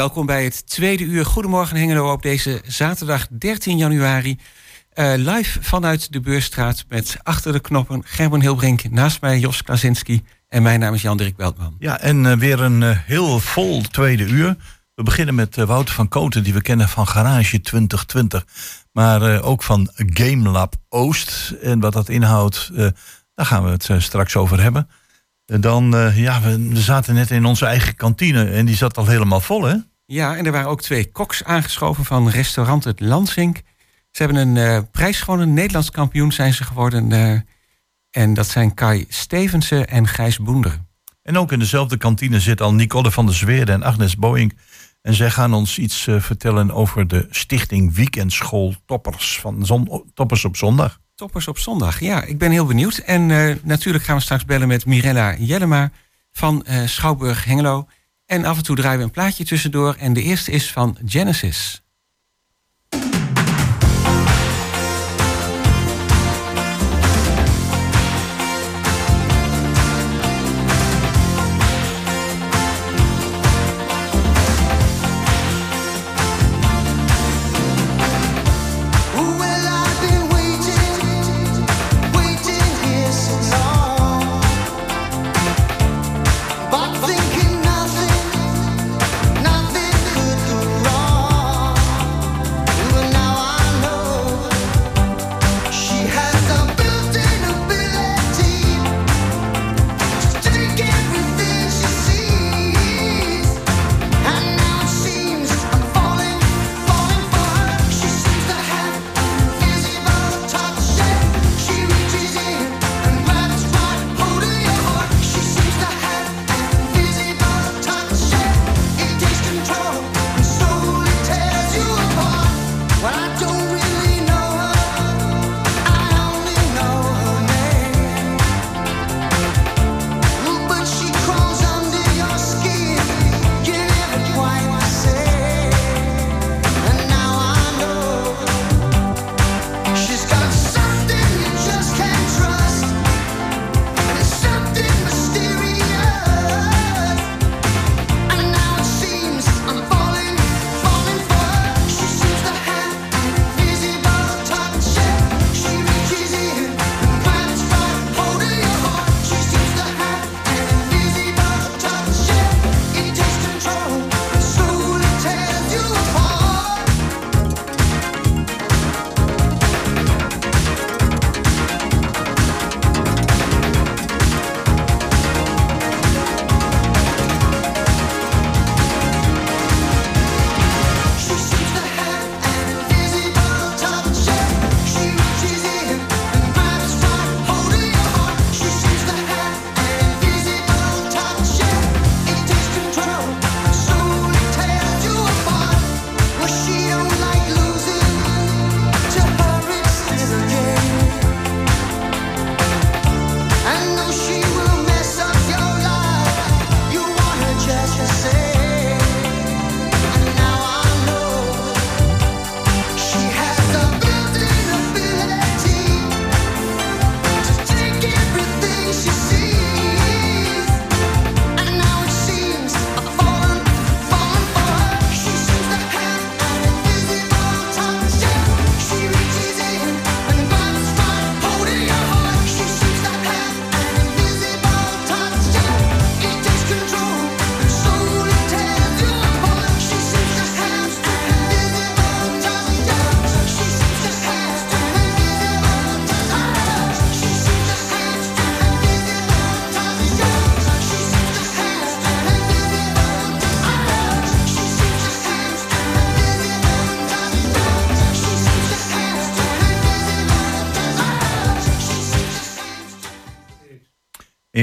welkom bij het tweede uur. Goedemorgen Hengelo op deze zaterdag 13 januari. Uh, live vanuit de Beurstraat met achter de knoppen Gerben Hilbrink, naast mij Jos Klasinski en mijn naam is Jan-Dirk Beltman. Ja, en uh, weer een uh, heel vol tweede uur. We beginnen met Wouter van Koten, die we kennen van Garage 2020. Maar ook van Game Lab Oost. En wat dat inhoudt, daar gaan we het straks over hebben. En dan, ja, we, zaten net in onze eigen kantine en die zat al helemaal vol, hè? Ja, en er waren ook twee koks aangeschoven van restaurant Het Lansink. Ze hebben een uh, prijs gewonnen, Nederlands kampioen zijn ze geworden. Uh, en dat zijn Kai Stevensen en Gijs Boender. En ook in dezelfde kantine zit al Nicole van der Zweerde en Agnes Boeing. En zij gaan ons iets uh, vertellen over de stichting Weekendschool Toppers, van zon, Toppers op Zondag. Toppers op Zondag, ja, ik ben heel benieuwd. En natuurlijk gaan we straks bellen met Mirella Jellema van Schouwburg Hengelo. En af en toe draaien we een plaatje tussendoor. En de eerste is van Genesis.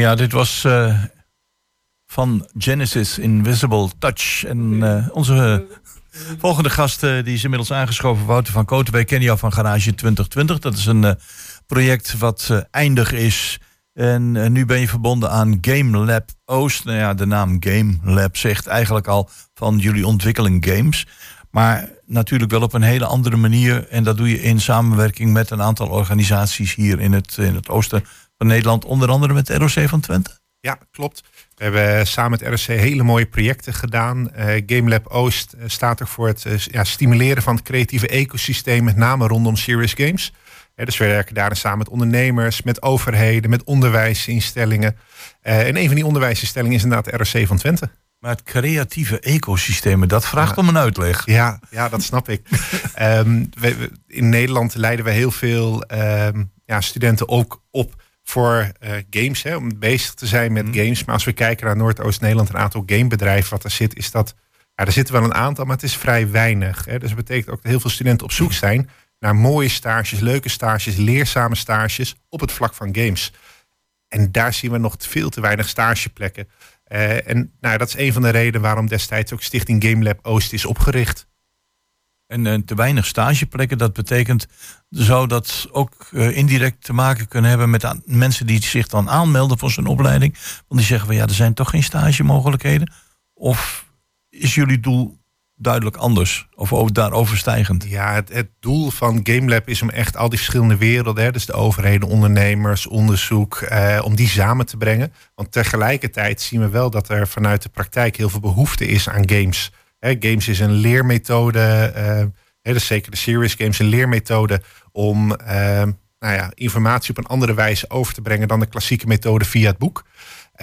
Ja, dit was uh, van Genesis Invisible Touch. En uh, onze volgende gast, uh, die is inmiddels aangeschoven, Wouter van Koten. Wij kennen jou van Garage 2020. Dat is een project wat eindig is. En nu ben je verbonden aan Game Lab Oost. Nou ja, de naam Game Lab zegt eigenlijk al van jullie ontwikkelen games. Maar natuurlijk wel op een hele andere manier. En dat doe je in samenwerking met een aantal organisaties hier in het, in het oosten van Nederland, onder andere met de ROC van Twente? Ja, klopt. We hebben samen met RSC hele mooie projecten gedaan. Uh, GameLab Oost staat er voor het ja, stimuleren van het creatieve ecosysteem, met name rondom serious games. dus we werken daarin samen met ondernemers, met overheden, met onderwijsinstellingen. en een van die onderwijsinstellingen is inderdaad de RSC van Twente. Maar het creatieve ecosysteem, dat vraagt om een uitleg. Ja, ja dat snap ik. Ehm, we, in Nederland leiden we heel veel ehm, ja, studenten ook op voor uh, games, hè, om bezig te zijn met mhm. games. Maar als we kijken naar Noordoost-Nederland, een aantal gamebedrijven wat er zit, is dat, ja, er zitten wel een aantal, maar het is vrij weinig. Hè. Dus dat betekent ook dat heel veel studenten op zoek zijn naar mooie stages, leuke stages, leerzame stages op het vlak van games. En daar zien we nog veel te weinig stageplekken. Uh, en nou, dat is een van de redenen waarom destijds ook Stichting GameLab Oost is opgericht. En uh, te weinig stageplekken, dat betekent, zou dat ook uh, indirect te maken kunnen hebben met mensen die zich dan aanmelden voor zo'n opleiding? Want die zeggen van ja, er zijn toch geen stagemogelijkheden? Of is jullie doel duidelijk anders of daar overstijgend? Ja, het, het, doel van GameLab is om echt al die verschillende werelden, hè, dus de overheden, ondernemers, onderzoek, eh, om die samen te brengen. Want tegelijkertijd zien we wel dat er vanuit de praktijk heel veel behoefte is aan games. Games is een leermethode, eh, hè, dus zeker de serious games, een leermethode om eh, nou ja, informatie op een andere wijze over te brengen dan de klassieke methode via het boek.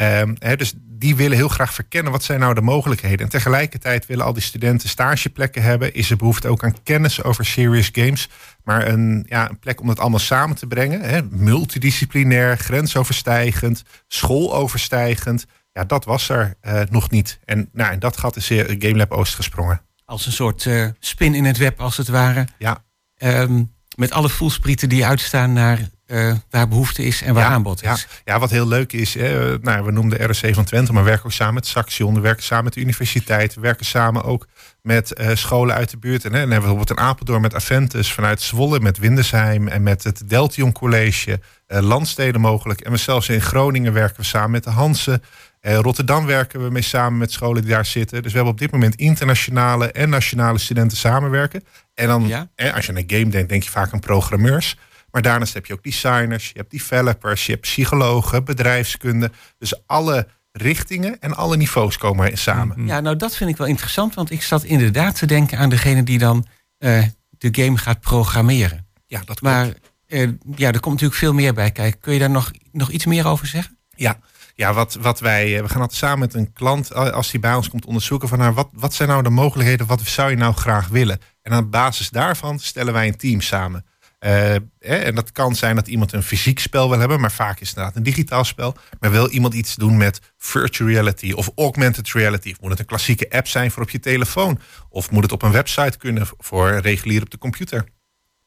Um, dus die willen heel graag verkennen wat zijn nou de mogelijkheden. En tegelijkertijd willen al die studenten stageplekken hebben. Is er behoefte ook aan kennis over serious games. Maar een, ja, een plek om het allemaal samen te brengen. Multidisciplinair, grensoverstijgend, schooloverstijgend. Ja, dat was er uh, nog niet. En nou, in dat gat is GameLab Oost gesprongen. Als een soort uh, spin in het web, als het ware. Ja. Um, met alle voelsprieten die uitstaan naar uh, waar behoefte is en waar aanbod is. Ja. ja, wat heel leuk is, hè, nou, we noemden RSC van Twente, maar we werken ook samen met Saxion, we werken samen met de universiteit, we werken samen ook met uh, scholen uit de buurt. En, hè, en hebben we bijvoorbeeld een Apeldoorn met Aventus, vanuit Zwolle met Windesheim en met het Deltion College, uh, landsteden mogelijk. En we zelfs in Groningen werken we samen met de Hansen. Rotterdam werken we mee samen met scholen die daar zitten. Dus we hebben op dit moment internationale en nationale studenten samenwerken. En dan, ja. als je aan een game denkt, denk je vaak aan programmeurs. Maar daarnaast heb je ook designers, je hebt developers, je hebt psychologen, bedrijfskunde. Dus alle richtingen en alle niveaus komen samen. Mm-hmm. Ja, nou dat vind ik wel interessant, want ik zat inderdaad te denken aan degene die dan uh, de game gaat programmeren. Ja, dat klopt. Maar uh, ja, er komt natuurlijk veel meer bij kijken. Kun je daar nog, nog iets meer over zeggen? Ja, ja, wat, wat wij, eh, we gaan altijd samen met een klant, als die bij ons komt onderzoeken van nou, wat, wat zijn nou de mogelijkheden, wat zou je nou graag willen? En aan basis daarvan stellen wij een team samen. Uh, en dat kan zijn dat iemand een fysiek spel wil hebben, maar vaak is het inderdaad een digitaal spel. Maar wil iemand iets doen met virtual reality of augmented reality? Of moet het een klassieke app zijn voor op je telefoon? Of moet het op een website kunnen voor regulier op de computer?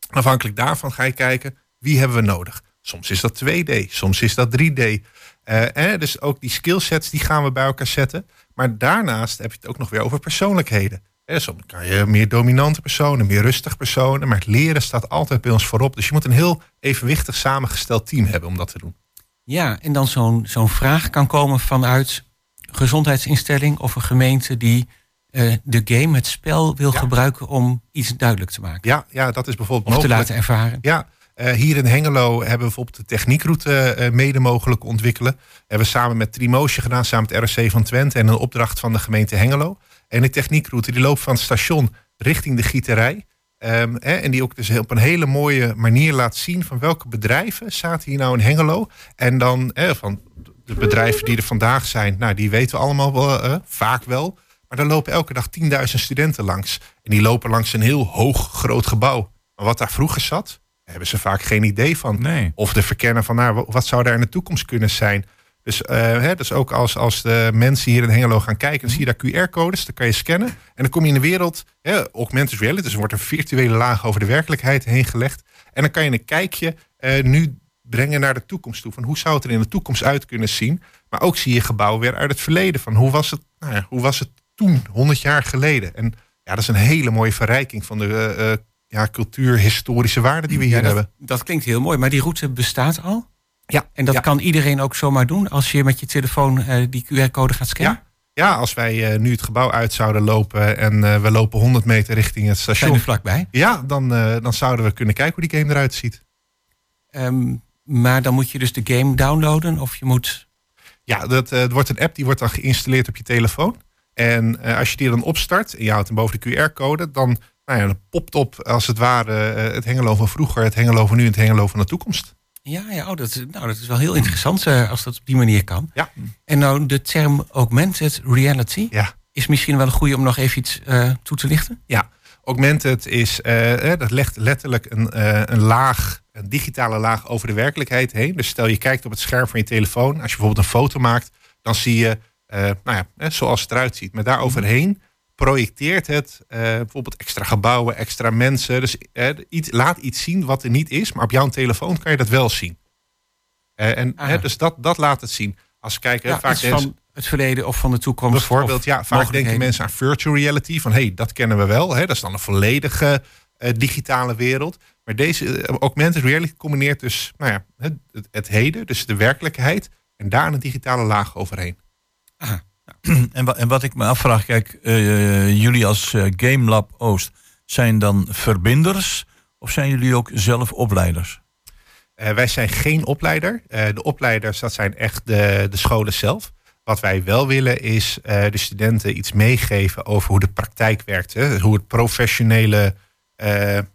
Afhankelijk daarvan ga je kijken, wie hebben we nodig? Soms is dat 2D, soms is dat 3D. Uh, eh, dus ook die skillsets die gaan we bij elkaar zetten. Maar daarnaast heb je het ook nog weer over persoonlijkheden. Ja, soms kan je meer dominante personen, meer rustig personen. Maar het leren staat altijd bij ons voorop. Dus je moet een heel evenwichtig samengesteld team hebben om dat te doen. Ja, en dan zo'n zo'n vraag kan komen vanuit gezondheidsinstelling of een gemeente die uh, de game, het spel, wil gebruiken om iets duidelijk te maken. Ja, ja dat is bijvoorbeeld of mogelijk. te laten ervaren. Ja, uh, hier in Hengelo hebben we bijvoorbeeld de techniekroute uh, mede mogelijk ontwikkelen. Hebben we samen met Trimoosje gedaan, samen met RSC van Twente en een opdracht van de gemeente Hengelo. En de techniekroute die loopt van het station richting de gieterij. Hè, en die ook dus op een hele mooie manier laat zien van welke bedrijven zaten hier nou in Hengelo. En dan van de bedrijven die er vandaag zijn, nou die weten we allemaal wel, uh, vaak wel. Maar daar lopen elke dag 10.000 studenten langs. En die lopen langs een heel hoog groot gebouw. Maar wat daar vroeger zat, hebben ze vaak geen idee van. Nee. Of de verkennen van nou, wat zou daar in de toekomst kunnen zijn. Dus, uh, hè, dus ook als, als de mensen hier in Hengelo gaan kijken, dan zie je daar QR-codes, dan kan je scannen. En dan kom je in de wereld, hè, augmented reality, dus er wordt een virtuele laag over de werkelijkheid heen gelegd. En dan kan je een kijkje uh, nu brengen naar de toekomst toe. Van hoe zou het er in de toekomst uit kunnen zien? Maar ook zie je gebouwen weer uit het verleden. Van hoe was het, nou ja, hoe was het toen, 100 jaar geleden? En ja, dat is een hele mooie verrijking van de uh, ja, cultuur-historische waarden die we hier ja, dat, hebben. Dat klinkt heel mooi, maar die route bestaat al? Ja. En dat ja. kan iedereen ook zomaar doen als je met je telefoon uh, die QR-code gaat scannen? Ja. ja, als wij uh, nu het gebouw uit zouden lopen en uh, we lopen 100 meter richting het station. Zijn vlakbij? Ja, dan, dan zouden we kunnen kijken hoe die game eruit ziet. Um, maar dan moet je dus de game downloaden of je moet Ja, dat uh, wordt een app die wordt dan geïnstalleerd op je telefoon. En als je die dan opstart en je houdt hem boven de QR-code, dan, nou ja, dan popt op als het ware uh, het Hengelo van vroeger, het Hengelo van nu en het Hengelo van de toekomst. Ja, ja oh, dat, nou, dat is wel heel interessant als dat op die manier kan. Ja. En nou, de term augmented reality ja. is misschien wel een goede om nog even iets toe te lichten. Ja, augmented is, dat legt letterlijk een, een laag een digitale laag over de werkelijkheid heen. Dus stel je kijkt op het scherm van je telefoon. Als je bijvoorbeeld een foto maakt, dan zie je, nou ja, zoals het eruit ziet. Maar daar overheen projecteert het uh, bijvoorbeeld extra gebouwen, extra mensen. Dus uh, iets, laat iets zien wat er niet is, maar op jouw telefoon kan je dat wel zien. en dus dat, dat laat het zien. Als we kijken, ja, vaak van het verleden of van de toekomst. Bijvoorbeeld, ja, vaak denken mensen aan virtual reality. Van hé, hey, dat kennen we wel. Hè, dat is dan een volledige digitale wereld. Maar deze eh, augmented reality combineert dus nou ja, het, het, heden, dus de werkelijkheid, en daar een digitale laag overheen. En, wat, en wat ik me afvraag, kijk, uh, jullie als uh, Game Lab Oost zijn dan verbinders of zijn jullie ook zelf opleiders? Uh, wij zijn geen opleider. de opleiders, dat zijn echt de, de scholen zelf. Wat wij wel willen is de studenten iets meegeven over hoe de praktijk werkt. Hè? Hoe het professionele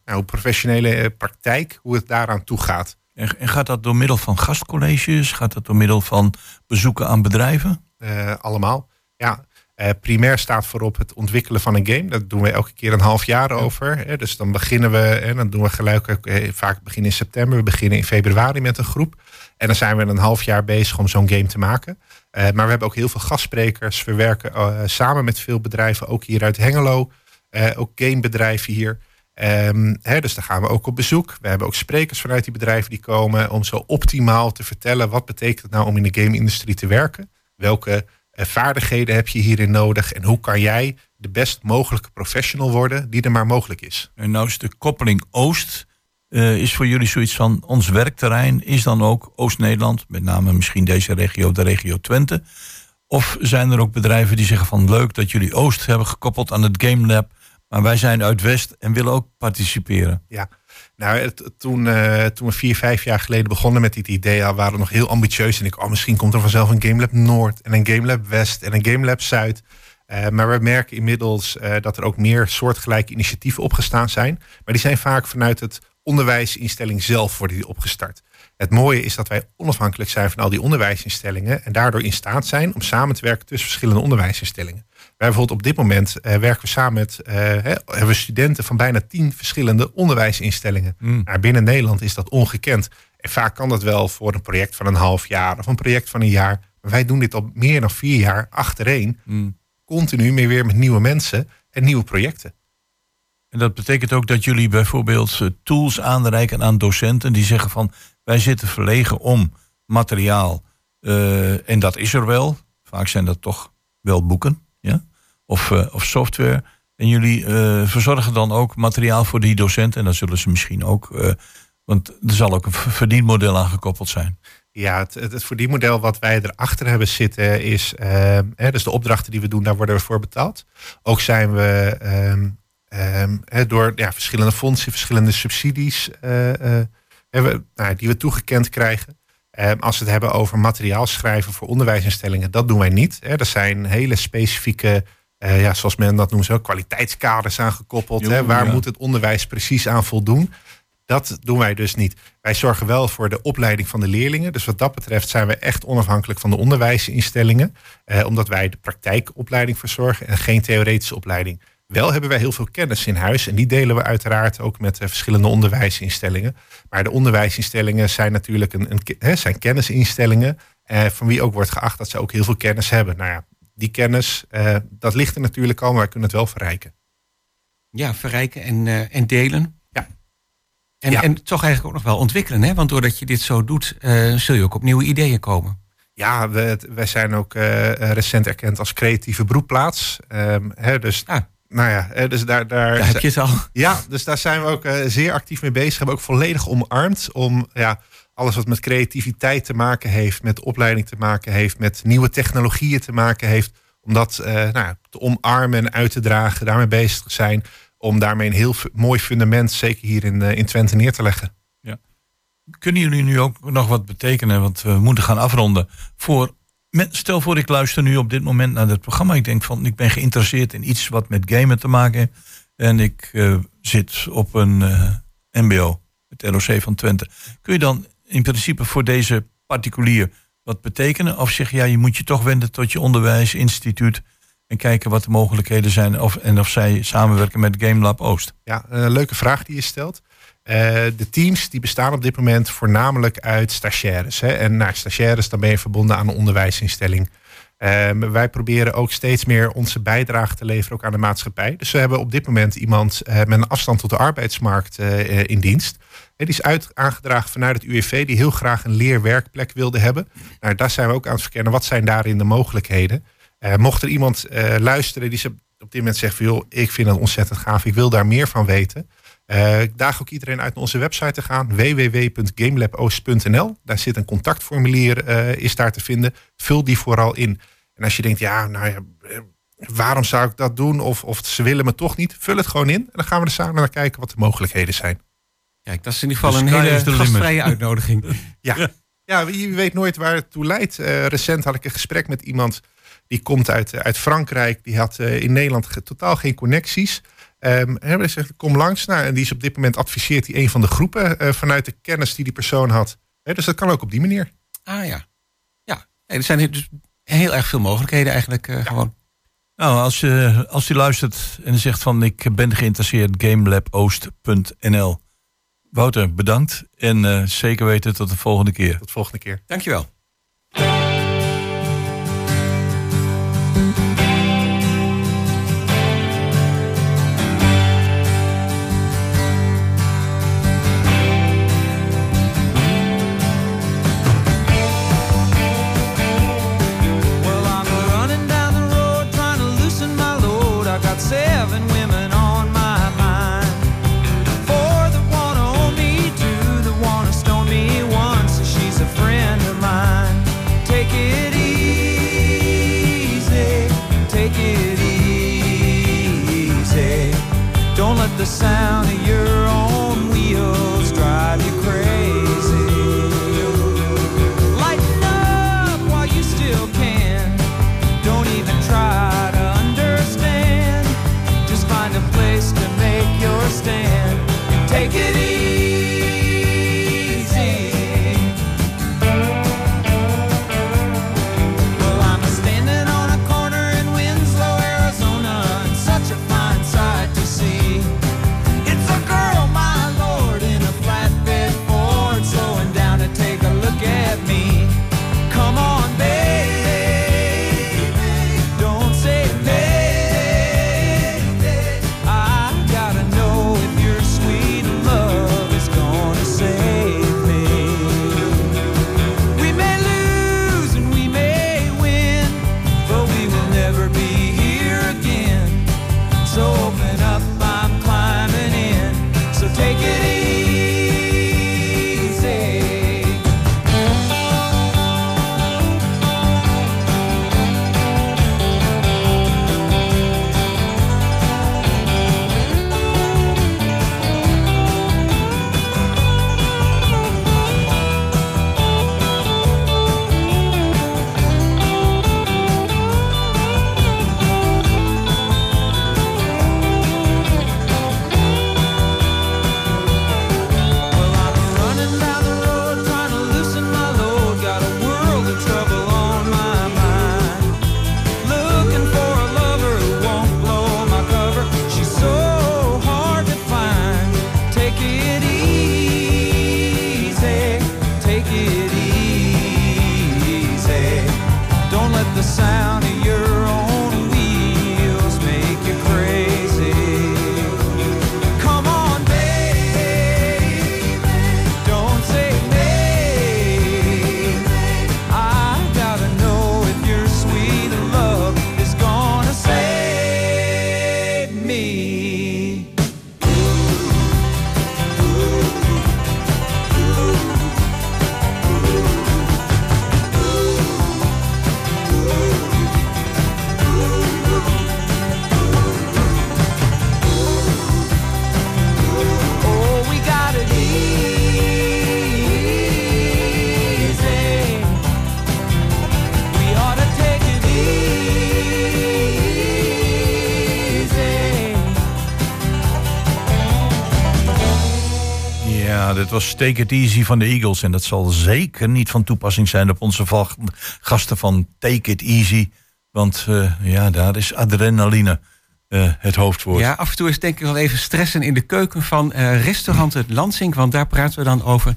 nou, professionele eh, praktijk, hoe het daaraan toe gaat. En, en, gaat dat door middel van gastcolleges? Gaat dat door middel van bezoeken aan bedrijven? Uh, allemaal. Ja, uh, primair staat voorop het ontwikkelen van een game. Dat doen we elke keer een half jaar over. Hè. Dus dan beginnen we, en dan doen we gelijk, vaak beginnen in september, we beginnen in februari met een groep. En dan zijn we een half jaar bezig om zo'n game te maken. Uh, maar we hebben ook heel veel gastsprekers. We werken samen met veel bedrijven, ook hier uit Hengelo. ook gamebedrijven hier. Um, hè, dus daar gaan we ook op bezoek. We hebben ook sprekers vanuit die bedrijven die komen om zo optimaal te vertellen wat betekent het nou om in de game-industrie te werken. Welke uh, vaardigheden heb je hierin nodig en hoe kan jij de best mogelijke professional worden die er maar mogelijk is. En nou is de koppeling Oost uh, is voor jullie zoiets van ons werkterrein is dan ook Oost-Nederland, met name misschien deze regio, de regio Twente. Of zijn er ook bedrijven die zeggen van leuk dat jullie Oost hebben gekoppeld aan het Game Lab maar wij zijn uit West en willen ook participeren. Ja, nou, toen, uh, toen we vier, vijf jaar geleden begonnen met dit idee, waren we nog heel ambitieus. En ik, oh, misschien komt er vanzelf een GameLab Noord en een GameLab West en een GameLab Zuid. Uh, maar we merken inmiddels uh, dat er ook meer soortgelijke initiatieven opgestaan zijn. Maar die zijn vaak vanuit het onderwijsinstelling zelf worden die opgestart. Het mooie is dat wij onafhankelijk zijn van al die onderwijsinstellingen en daardoor in staat zijn om samen te werken tussen verschillende onderwijsinstellingen. Wij bijvoorbeeld op dit moment uh, werken we samen met uh, hebben we studenten van bijna tien verschillende onderwijsinstellingen. Mm. Maar binnen Nederland is dat ongekend. En vaak kan dat wel voor een project van een half jaar of een project van een jaar. Maar wij doen dit al meer dan vier jaar achtereen. Mm. Continu meer weer met nieuwe mensen en nieuwe projecten. En dat betekent ook dat jullie bijvoorbeeld eh, tools aanreiken aan docenten die zeggen van wij zitten verlegen om materiaal. Uh, en dat is er wel. Vaak zijn dat toch wel boeken. Ja? Of, uh, of software. En jullie uh, verzorgen dan ook materiaal voor die docenten. En dan zullen ze misschien ook. want er zal ook een verdienmodel aan gekoppeld zijn. Ja, het, het verdienmodel wat wij erachter hebben zitten is. hè, dus de opdrachten die we doen, daar worden we voor betaald. Ook zijn we. Um, um, door ja, verschillende fondsen, verschillende subsidies hebben, nou, die we toegekend krijgen. Als we het hebben over materiaal schrijven voor onderwijsinstellingen, dat doen wij niet. Hè. Er zijn hele specifieke, uh, ja, zoals men dat noemt, zo, kwaliteitskaders aangekoppeld. hè. Waar moet het onderwijs precies aan voldoen? Dat doen wij dus niet. Wij zorgen wel voor de opleiding van de leerlingen. Dus wat dat betreft zijn we echt onafhankelijk van de onderwijsinstellingen. Eh, omdat wij de praktijkopleiding verzorgen en geen theoretische opleiding. Wel hebben wij heel veel kennis in huis en die delen we uiteraard ook met uh, verschillende onderwijsinstellingen. Maar de onderwijsinstellingen zijn natuurlijk een, een zijn kennisinstellingen uh, van wie ook wordt geacht dat ze ook heel veel kennis hebben. Nou ja, die kennis, uh, dat ligt er natuurlijk al, maar wij kunnen het wel verrijken. Ja, verrijken en, en delen. Ja. En, ja. en toch eigenlijk ook nog wel ontwikkelen, hè? want doordat je dit zo doet, zul je ook op nieuwe ideeën komen. Ja, we, wij zijn ook recent erkend als creatieve broedplaats. Um, hè, dus ah nou ja, dus daar, daar, daar heb je het al. Ja, dus daar zijn we ook uh, zeer actief mee bezig. We hebben ook volledig omarmd om ja, alles wat met creativiteit te maken heeft, met opleiding te maken heeft, met nieuwe technologieën te maken heeft, om dat uh, nou, te omarmen en uit te dragen, daarmee bezig te zijn, om daarmee een heel mooi fundament, zeker hier in, uh, in Twente, neer te leggen. Ja. Kunnen jullie nu ook nog wat betekenen, want we moeten gaan afronden, voor stel voor ik luister nu op dit moment naar dit programma. Ik denk van ik ben geïnteresseerd in iets wat met gamen te maken heeft. En ik uh, zit op een MBO, het ROC van Twente. Kun je dan in principe voor deze particulier wat betekenen? Of zeg je ja, je moet je toch wenden tot je onderwijsinstituut en kijken wat de mogelijkheden zijn of, en of zij samenwerken met GameLab Oost? Ja, een leuke vraag die je stelt. Uh, de teams die bestaan op dit moment voornamelijk uit stagiaires. Hè? En naar stagiaires dan ben je verbonden aan een onderwijsinstelling. Uh, wij proberen ook steeds meer onze bijdrage te leveren ook aan de maatschappij. Dus we hebben op dit moment iemand uh, met een afstand tot de arbeidsmarkt in dienst. Die is uit, aangedragen vanuit het UWV die heel graag een leerwerkplek wilde hebben. Nou, daar zijn we ook aan het verkennen. Wat zijn daarin de mogelijkheden? mocht er iemand luisteren die op dit moment zegt van joh, ik vind het ontzettend gaaf, ik wil daar meer van weten. Uh, ik daag ook iedereen uit naar onze website te gaan, www.gamelaboost.nl. Daar zit een contactformulier, is daar te vinden. Vul die vooral in. En als je denkt, ja, nou ja, eh, waarom zou ik dat doen? Of, of ze willen me toch niet, vul het gewoon in. En dan gaan we er samen naar kijken wat de mogelijkheden zijn. Kijk, dat is in ieder geval een hele gastvrije uitnodiging. ja. ja, je weet nooit waar het toe leidt. Uh, recent had ik een gesprek met iemand die komt uit, uit Frankrijk. Die had uh, in Nederland totaal geen connecties. Um, hij zegt, kom langs. Nou, en die is op dit moment adviseert hij een van de groepen uh, vanuit de kennis die die persoon had. He, dus dat kan ook op die manier. Ah ja. Ja, er zijn dus heel erg veel mogelijkheden eigenlijk uh, ja. gewoon. Nou, als je, als je luistert en zegt van ik ben geïnteresseerd, gamelaboost.nl. Wouter, bedankt. En uh, zeker weten tot de volgende keer. Tot de volgende keer. Dankjewel. the sound. Dit was Take It Easy van de Eagles. En dat zal zeker niet van toepassing zijn op onze gasten van Take It Easy. Want uh, ja, daar is adrenaline uh, het hoofdwoord. Ja, af en toe is denk ik wel even stressen in de keuken van uh, restaurant Het Lansing. Want daar praten we dan over.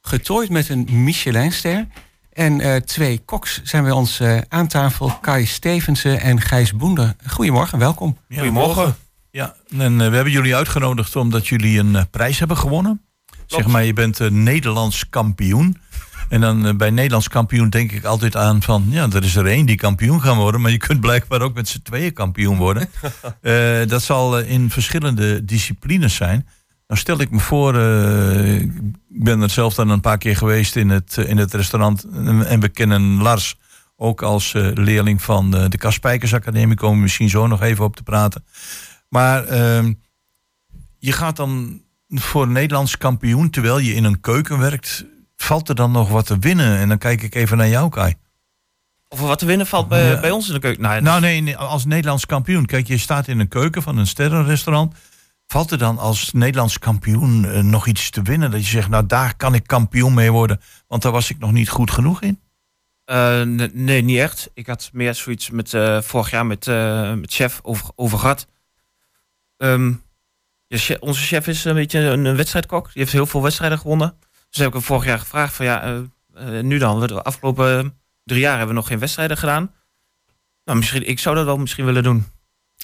getooid met een Michelinster. En twee koks zijn bij ons aan tafel. Kai Stevensen en Gijs Boender. Goedemorgen, welkom. Goedemorgen. Ja, en we hebben jullie uitgenodigd omdat jullie een prijs hebben gewonnen. Zeg maar, je bent Nederlands kampioen. En dan bij Nederlands kampioen denk ik altijd aan van... ja, er is er één die kampioen gaan worden... maar je kunt blijkbaar ook met z'n tweeën kampioen worden. uh, dat zal in verschillende disciplines zijn. Nou stel ik me voor... ik ben er zelf dan een paar keer geweest in het, in het restaurant... en we kennen Lars ook als leerling van de Kaspijkers Academie... komen we misschien zo nog even op te praten. Maar ehm, je gaat dan voor Nederlands kampioen... terwijl je in een keuken werkt valt er dan nog wat te winnen? En dan kijk ik even naar jou, Kai. Of er wat te winnen valt bij, bij ons in de keuken? Nou, nou nee, als Nederlands kampioen. Kijk, je staat in een keuken van een sterrenrestaurant. Valt er dan als Nederlands kampioen uh, nog iets te winnen? Dat je zegt, nou daar kan ik kampioen mee worden. Want daar was ik nog niet goed genoeg in. Uh, nee, niet echt. Ik had meer zoiets met uh, vorig jaar met, met chef over, over gehad. Um, ja, onze chef is een beetje een, een wedstrijdkok. Die heeft heel veel wedstrijden gewonnen. Dus heb ik hem vorig jaar gevraagd van ja, uh, nu dan? De afgelopen drie jaar hebben we nog geen wedstrijden gedaan. Nou, misschien, ik zou dat wel misschien willen doen.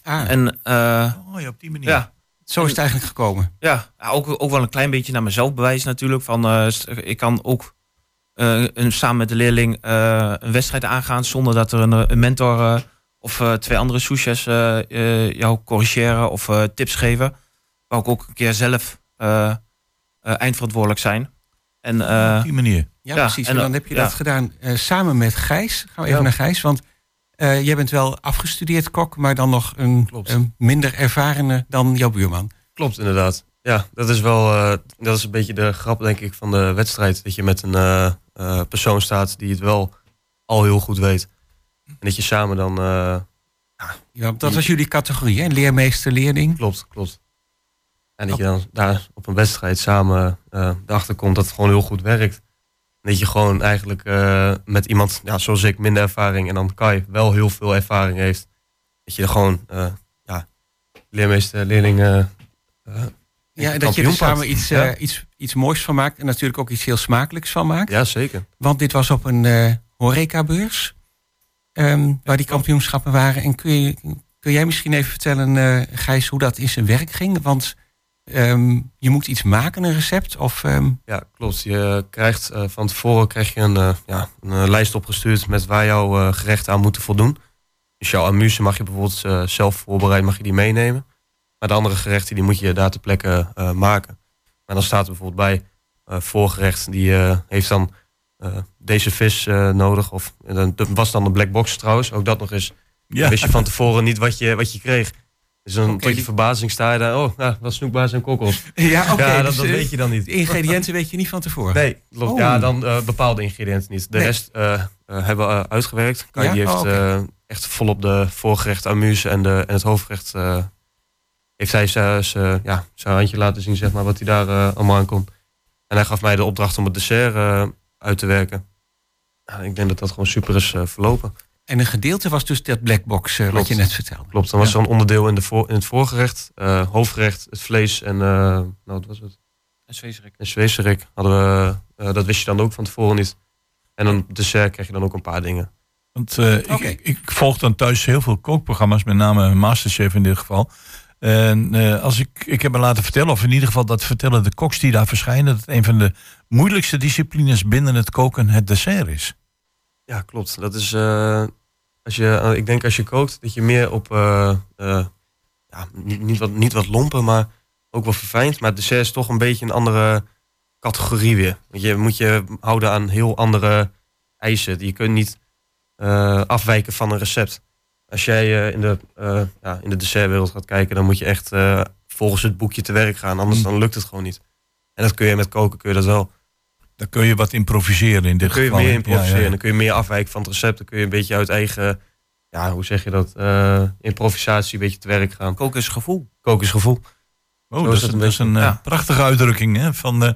Ah. En, uh, oh, ja, op die manier. Ja. Zo is het eigenlijk gekomen. Ja, ook, ook wel een klein beetje naar mezelf bewijzen natuurlijk. Van, uh, ik kan ook een, samen met de leerling een wedstrijd aangaan zonder dat er een, een mentor of twee andere souches jou corrigeren of tips geven. Maar ook, ook een keer zelf eindverantwoordelijk zijn. En, uh, Op die manier. Ja, precies. En, dan heb je dat gedaan uh, samen met Gijs. Gaan we even naar Gijs. Want uh, jij bent wel afgestudeerd kok, maar dan nog een, een, minder ervarene dan jouw buurman. Klopt, inderdaad. Ja, dat is wel dat is een beetje de grap, denk ik, van de wedstrijd. Dat je met een persoon staat die het wel al heel goed weet. En dat je samen dan. ja, dat was jullie categorie, hè? Leermeester, leerling. Klopt, klopt. En dat je dan daar op een wedstrijd samen uh, erachter komt dat het gewoon heel goed werkt. Dat je gewoon eigenlijk uh, met iemand, ja, zoals ik, minder ervaring en dan Kai wel heel veel ervaring heeft. Dat je er gewoon, uh, ja, leermeester, leerlingen. ja, dat je er samen iets, ja. iets, iets moois van maakt en natuurlijk ook iets heel smakelijks van maakt. Ja, zeker. Want dit was op een horecabeurs, um, waar die kampioenschappen waren. En kun, je, kun jij misschien even vertellen, Gijs, hoe dat in zijn werk ging? Want Um, je moet iets maken, een recept? Of, um... Ja, klopt. Je krijgt uh, van tevoren krijg je een, uh, ja, een uh, lijst opgestuurd met waar jouw gerechten aan moeten voldoen. Dus jouw amuse mag je bijvoorbeeld zelf voorbereid, mag je die meenemen. Maar de andere gerechten die moet je daar ter plekke maken. Maar dan staat er bijvoorbeeld bij voorgerecht, die heeft dan deze vis nodig. Of dat was dan een black box trouwens, ook dat nog eens. Ja. wist je van tevoren niet wat je, wat je kreeg. Dus dan okay. tot je verbazing sta je daar, oh, nou, wat snoekbaars en kokkels. Ja, oké. ja, dat, dus, weet je dan niet. De ingrediënten weet je niet van tevoren? Nee, klopt. Oh. Ja, dan uh, bepaalde ingrediënten niet. De rest uh, uh, hebben we uitgewerkt. Kai ja? die heeft oh, okay. echt volop de voorgerecht amuse en, de, en het hoofdgerecht... heeft hij zijn ja, handje laten zien, zeg maar, wat hij daar allemaal aan komt. En hij gaf mij de opdracht om het dessert uit te werken. ik denk dat dat gewoon super is verlopen. En een gedeelte was dus dat blackbox uh, wat je net vertelde. Klopt, dan was er een onderdeel in, de voor, in het voorgerecht, uh, hoofdgerecht, het vlees en, uh, nou wat was het? Een zwezerik. Een zwezerik hadden we, dat wist je dan ook van tevoren niet. En dan dessert krijg je dan ook een paar dingen. Want okay. ik, ik, volg dan thuis heel veel kookprogramma's, met name Masterchef in dit geval. En als ik, ik heb me laten vertellen, of in ieder geval dat vertellen de koks die daar verschijnen, dat een van de moeilijkste disciplines binnen het koken het dessert is. Ja, klopt. Dat is, als je, eh, ik denk als je kookt, dat je meer op, uh, ja, niet, niet, wat, niet wat lompen, maar ook wel verfijnd. Maar het dessert is toch een beetje een andere categorie weer. Want je moet je houden aan heel andere eisen. Je kunt niet afwijken van een recept. Als jij in, de, ja, in de dessertwereld gaat kijken, dan moet je echt volgens het boekje te werk gaan. Anders mm. dan lukt het gewoon niet. En dat kun je met koken, kun je dat wel. Dan kun je wat improviseren in dit dan kun je meer improviseren. Dan kun je meer afwijken van het recept. Dan kun je een beetje uit eigen, ja, hoe zeg je dat? Uh, improvisatie een beetje te werk gaan. Koken is gevoel. Koken is gevoel. Oh, dat is dat is een eh, Ja. prachtige uitdrukking. Hè? Van, eh,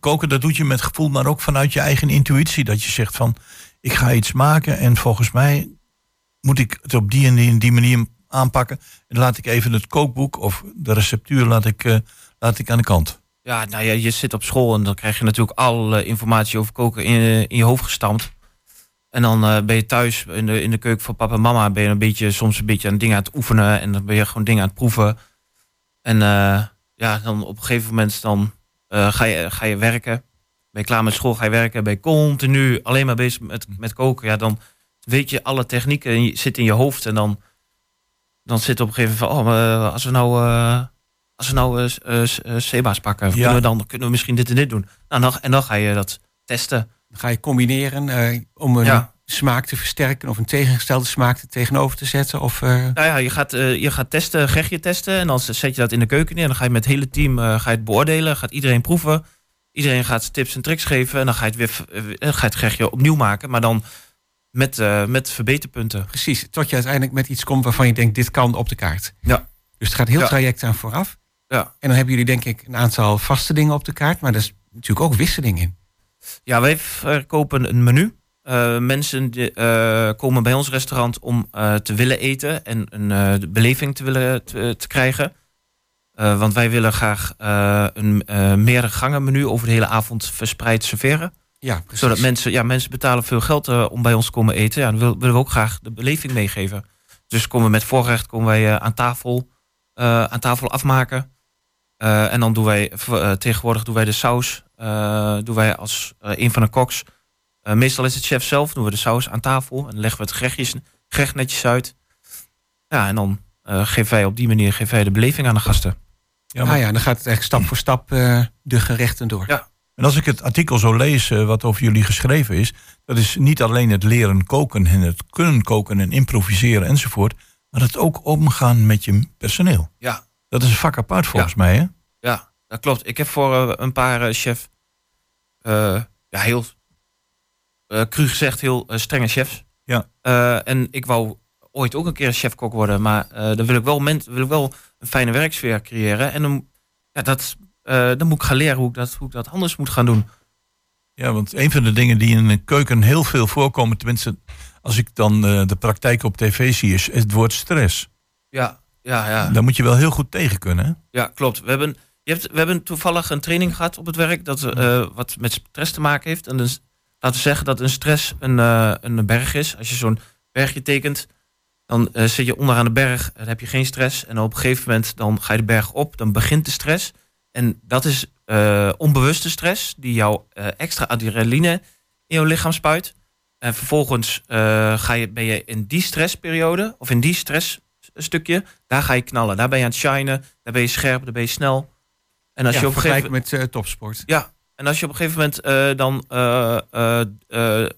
koken, dat doet je met gevoel, maar ook vanuit je eigen intuïtie. Dat je zegt van, ik ga iets maken en volgens mij moet ik het op die en die, en die manier aanpakken. En laat ik even het kookboek of de receptuur laat ik, eh, laat ik aan de kant. Ja, nou ja, je zit op school en dan krijg je natuurlijk alle informatie over koken in, je- in je hoofd gestampt. En dan eh, ben je thuis in de, in de keuken van papa en mama, ben je een beetje, soms een beetje aan dingen aan het oefenen. En dan ben je gewoon dingen aan het proeven. En eh, ja, dan op een gegeven moment dan eh, ga, je, ga je werken. Ben je klaar met school, ga je werken. Ben je continu alleen maar bezig met, met koken. Ja, dan weet je alle technieken en je zit in je hoofd. En dan, dan zit op een gegeven moment van, oh, eh, als we nou... als we nou eh, eh, eh, Seba's pakken, kunnen, we dan, kunnen we misschien dit en dit doen. Nou, dan, en dan ga je dat testen. Dan ga je combineren om een smaak te versterken of een tegengestelde smaak er tegenover te zetten. Of, Nou ja, je gaat, eh, je gaat testen, gerechtje testen. En dan zet je dat in de keuken neer. En dan ga je met het hele team ga je het beoordelen. Gaat iedereen proeven. Iedereen gaat tips en tricks geven. En dan ga je het, weer, ga je het gerechtje opnieuw maken. Maar dan met, met verbeterpunten. precies, tot je uiteindelijk met iets komt waarvan je denkt, dit kan op de kaart. Ja. Dus het gaat heel Ja. traject aan vooraf. Ja. En dan hebben jullie denk ik een aantal vaste dingen op de kaart. Maar er is natuurlijk ook wisseling in. Ja, wij verkopen een menu. Eh, mensen die, eh, komen bij ons restaurant om eh, te willen eten en een beleving te willen te, te krijgen. Want wij willen graag een meerdere gangen menu over de hele avond verspreid serveren. Ja, precies. Zodat mensen, ja, mensen betalen veel geld om bij ons te komen eten. Ja, dan wil- willen we ook graag de beleving meegeven. Dus komen we met voorgerecht komen wij aan tafel, aan tafel afmaken. Eh, en dan doen wij eh, tegenwoordig doen wij de saus. eh, doen wij als een van de koks. Eh, meestal is het chef zelf, doen we de saus aan tafel. En dan leggen we het gerechtjes, gerecht netjes uit. Ja, en dan eh geven wij op die manier geven wij de beleving aan de gasten. Ja, maar- ah ja, dan gaat het echt stap voor stap eh, de gerechten door. Ja. En als ik het artikel zo lees wat over jullie geschreven is, dat is niet alleen het leren koken en het kunnen koken en improviseren enzovoort, maar het ook omgaan met je personeel. Ja. Dat is een vak apart volgens mij, hè? Ja, dat klopt. Ik heb voor eh, een paar eh, chef, eh, ja, heel, cru gezegd, heel strenge chefs. Ja. En ik wou ooit ook een keer chefkok worden, maar dan wil ik, wel men, wil ik wel een fijne werksfeer creëren. En dan, ja, dat, dan moet ik gaan leren hoe ik, dat, hoe ik dat anders moet gaan doen. Ja, want een van de dingen die in een keuken heel veel voorkomen, tenminste als ik dan de praktijk op tv zie, is het woord stress. Ja, ja, ja. Daar moet je wel heel goed tegen kunnen. Hè? Ja, klopt. We hebben, je hebt, we hebben toevallig een training gehad op het werk dat eh, wat met stress te maken heeft. En dus, laten we zeggen dat een stress een, eh, een berg is. Als je zo'n bergje tekent, dan eh, zit je onderaan de berg, dan heb je geen stress. En op een gegeven moment dan ga je de berg op, dan begint de stress. En dat is onbewuste stress die jou extra adrenaline in jouw lichaam spuit. En vervolgens ga je, ben je in die stressperiode, of in die stressstukje, daar ga je knallen. Daar ben je aan het shinen, daar ben je scherp, daar ben je snel. En als ja, je op een gegeven vergelijk met eh, topsport. ja, en als je op een gegeven moment eh, dan eh,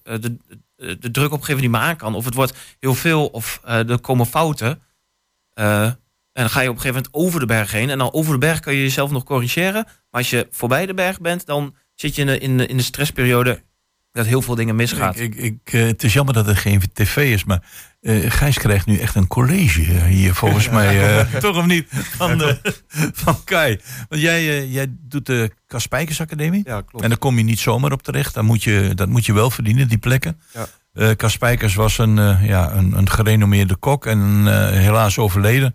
de, de druk op een gegeven moment niet meer aan kan, of het wordt heel veel, of er komen fouten, en dan ga je op een gegeven moment over de berg heen. En dan over de berg kan je jezelf nog corrigeren. Maar als je voorbij de berg bent, dan zit je in de, in de, in de stressperiode dat heel veel dingen misgaat. Ik, ik, ik, eh, het is jammer dat er geen tv is, maar eh Gijs krijgt nu echt een college hier volgens mij. eh, toch of niet? Van, eh, van Kai. Want jij, jij doet de Kaspijkers Academie. Ja, klopt. En daar kom je niet zomaar op terecht. Dan moet je, dat moet je wel verdienen, die plekken. Ja. Kaspijkers was een, ja, een, een gerenommeerde kok en helaas overleden.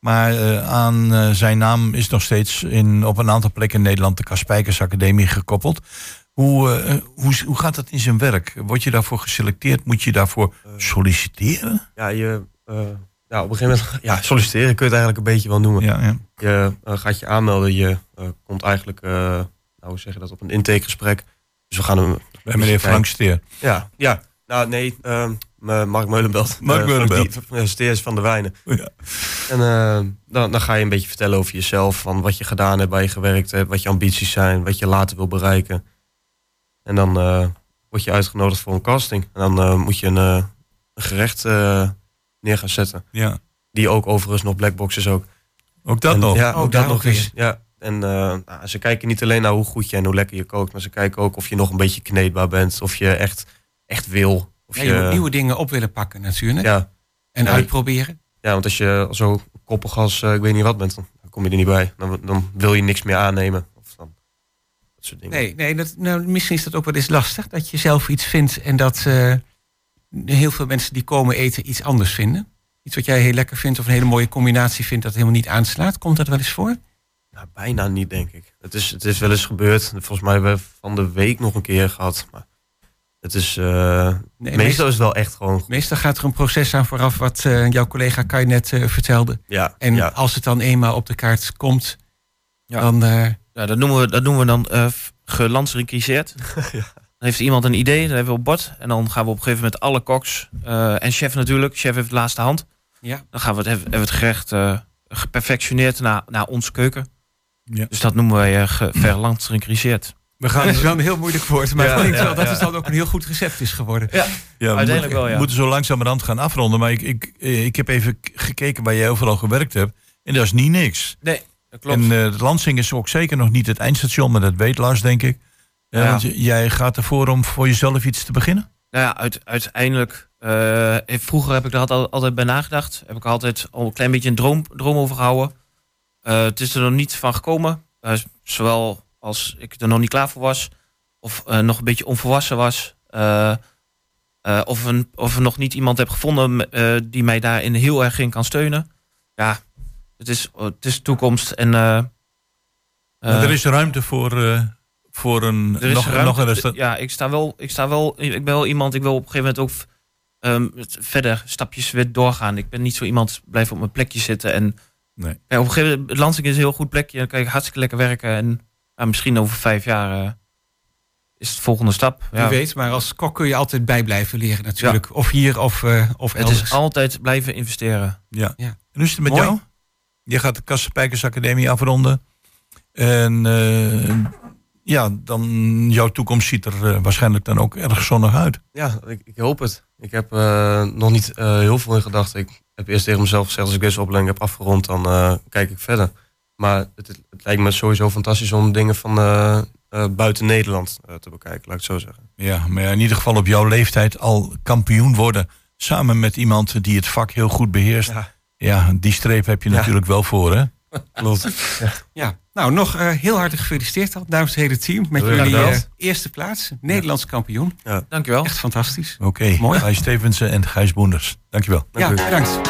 Maar aan zijn naam is nog steeds in, op een aantal plekken in Nederland de Kaspijkers Academie gekoppeld. Hoe, eh, hoe, hoe gaat dat in zijn werk? Word je daarvoor geselecteerd? Moet je daarvoor solliciteren? Ja, je, ja, op een gegeven moment, ja, solliciteren kun je het eigenlijk een beetje wel noemen. Ja, ja. Je eh, gaat je aanmelden, je komt eigenlijk, nou hoe zeg je dat, op een intakegesprek. Dus we gaan hem... Bij meneer Frank Steer. Ja, ja. Nou, nee, ehm, eh, Mark Meulenbelt. Mark Meulenbelt. Steers van de Wijnen. Ja. En dan, dan ga je een beetje vertellen over jezelf, van wat je gedaan hebt, waar je gewerkt hebt, wat je ambities zijn, wat je later wil bereiken. En dan eh, word je uitgenodigd voor een casting. En dan eh, moet je een, eh, een gerecht eh, neer gaan zetten. ja. Die ook overigens nog blackbox is ook. Ook dat En- nog. Ja, Oh, ook dat nog eens. Ja. En eh, nou, ze kijken niet alleen naar hoe goed je en hoe lekker je kookt, maar ze kijken ook of je nog een beetje kneedbaar bent, of je echt, echt wil. Of Ja, je, je moet nieuwe dingen op willen pakken natuurlijk. ja, En Ja, uitproberen. ja, want als je zo koppig als eh, ik weet niet wat bent, dan kom je er niet bij. Dan, dan wil je niks meer aannemen. Soort dingen. Nee, nee dat, nou, misschien is dat ook wel eens lastig. Dat je zelf iets vindt en dat eh, heel veel mensen die komen eten iets anders vinden. Iets wat jij heel lekker vindt of een hele mooie combinatie vindt dat helemaal niet aanslaat. Komt dat wel eens voor? Nou, bijna niet, denk ik. Het is, het is wel eens gebeurd. Volgens mij hebben we van de week nog een keer gehad. Maar het is, eh, Nee, meestal is het wel echt gewoon... Meestal gaat er een proces aan vooraf wat eh, jouw collega Kai net vertelde. Ja, En ja. als het dan eenmaal op de kaart komt, Ja. dan... Ja, dat noemen we, dat noemen we dan eh gelandsrecriseerd. Dan heeft iemand een idee, dat hebben we op bord. En dan gaan we op een gegeven moment alle koks eh, en chef natuurlijk. Chef heeft de laatste hand. ja. Dan gaan we het, hebben we het gerecht eh, geperfectioneerd naar, naar onze keuken. Ja. Dus dat noemen wij uh. We gaan is wel een heel moeilijk woord, maar Ja, ik denk ja, wel dat ja. het dan ook een heel goed recept is geworden. Ja, we Uiteindelijk wel, ja. moeten zo langzamerhand gaan afronden. Maar ik, ik, ik heb even gekeken waar jij overal gewerkt hebt. En dat is niet niks. Nee. En eh Lansing is ook zeker nog niet het eindstation, maar dat weet Lars, denk ik. Eh, Ja. Want jij gaat ervoor om voor jezelf iets te beginnen? Nou ja, uit, uiteindelijk. eh, vroeger heb ik er altijd, altijd bij nagedacht. Heb ik altijd al een klein beetje een droom, droom over gehouden. Eh, het is er nog niet van gekomen. Zowel als ik er nog niet klaar voor was. Of nog een beetje onvolwassen was. of, een, of nog niet iemand heb gevonden die mij daarin heel erg in kan steunen. Ja, het is, het is toekomst. En, eh, eh, er is ruimte voor, eh, voor een, er is nog, ruimte. nog een restaurant. Ja, ik sta wel, ik sta wel, ik ben wel iemand, ik wil op een gegeven moment ook ehm, het- verder stapjes weer doorgaan. Ik ben niet zo iemand, blijf op mijn plekje zitten. En Nee. ja, op een gegeven moment, Lansing is een heel goed plekje. Dan kan je hartstikke lekker werken. En misschien over vijf jaar is het volgende stap. Wie Ja, weet, maar als kok kun je altijd bij blijven leren natuurlijk. Of hier of, eh of het elders. is altijd blijven investeren. Ja. Ja. En hoe is het met Mooi. jou? Je gaat de Kassenpijkers Academie afronden. En eh, ja, dan jouw toekomst ziet er eh, waarschijnlijk dan ook erg zonnig uit. Ja, ik, ik hoop het. Ik heb eh, nog niet heel veel in gedachten. Ik heb eerst tegen mezelf gezegd, als ik deze opleiding heb afgerond, dan kijk ik verder. Maar het, het, lijkt me sowieso fantastisch om dingen van buiten Nederland te bekijken, laat ik het zo zeggen. Ja, maar in ieder geval op jouw leeftijd al kampioen worden. Samen met iemand die het vak heel goed beheerst. Ja. Ja, die streep heb je Ja. natuurlijk wel voor, hè? Klopt. Ja, nou nog eh, heel hartelijk gefeliciteerd al namens het hele team. Met jullie eh, eerste plaats, Nederlands kampioen. Dankjewel. Echt fantastisch. Oké, Mooi. Gijs Stevensen en Gijs Boenders. Dankjewel. Dank ja, bedankt.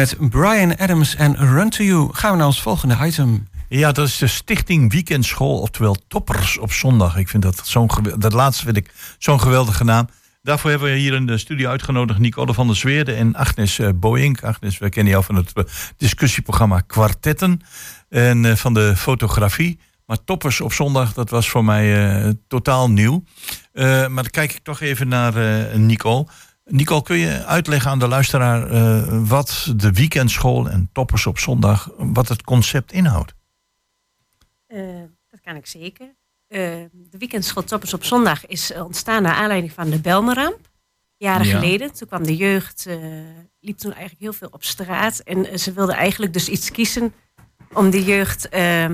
Met Brian Adams en Run to You gaan we naar ons volgende item. Ja, dat is de Stichting Weekendschool, oftewel Toppers op zondag. Ik vind dat zo'n dat laatste vind ik zo'n geweldige naam. Daarvoor hebben we hier in de studio uitgenodigd Nicole van der Zweerde en Agnes eh, Boeink. Agnes, we kennen jou van het eh, discussieprogramma Kwartetten en eh, van de fotografie. Maar Toppers op zondag, dat was voor mij totaal nieuw. Maar dan kijk ik toch even naar Nicole. Nicole, kun je uitleggen aan de luisteraar eh, wat de weekendschool en Toppers op zondag, wat het concept inhoudt? Eh, dat kan ik zeker. Eh, de weekendschool Toppers op zondag is ontstaan naar aanleiding van de Belmeramp. Jaren Ja. geleden. Toen kwam de jeugd, liep toen eigenlijk heel veel op straat. En ze wilden eigenlijk dus iets kiezen om de jeugd eh,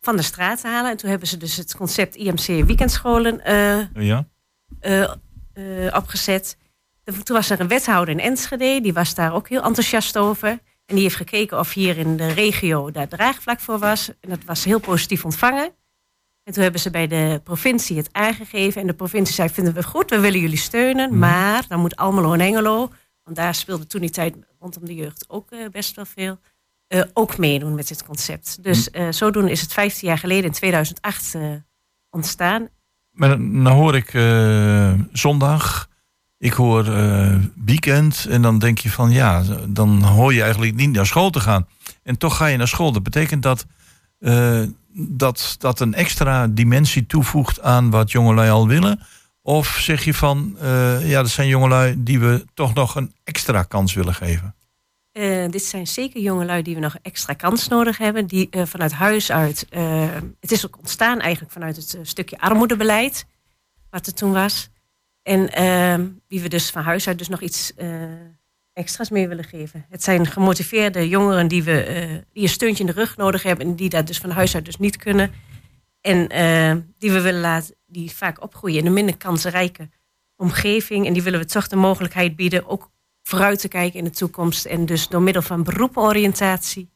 van de straat te halen. En toen hebben ze dus het concept IMC weekendscholen Ja? opgezet. Toen was er een wethouder in Enschede, die was daar ook heel enthousiast over. En die heeft gekeken of hier in de regio daar draagvlak voor was. En dat was heel positief ontvangen. En toen hebben ze bij de provincie het aangegeven. En de provincie zei, vinden we goed, we willen jullie steunen. Maar dan moet Almelo en Engelo, want daar speelde toen die tijd rondom de jeugd ook eh, best wel veel, eh, ook meedoen met dit concept. Dus eh zodoende is het 15 jaar geleden, in 2008, eh, ontstaan. Maar dan hoor ik zondag, ik hoor eh, weekend en dan denk je van ja, dan hoor je eigenlijk niet naar school te gaan. En toch ga je naar school. Dat betekent dat eh, dat, dat een extra dimensie toevoegt aan wat jongelui al willen. Of zeg je van eh, ja, dat zijn jongelui die we toch nog een extra kans willen geven. Dit zijn zeker jongelui die we nog extra kans nodig hebben. Die vanuit huis uit. het is ook ontstaan eigenlijk vanuit het stukje armoedebeleid. Wat er toen was. En ehm, die we dus van huis uit dus nog iets eh, extra's mee willen geven. Het zijn gemotiveerde jongeren die, we, eh, die een steuntje in de rug nodig hebben. En die dat dus van huis uit dus niet kunnen. En eh, die we willen laten, die vaak opgroeien in een minder kansrijke omgeving. En die willen we toch de mogelijkheid bieden. Ook vooruit te kijken in de toekomst. En dus door middel van beroepenoriëntatie.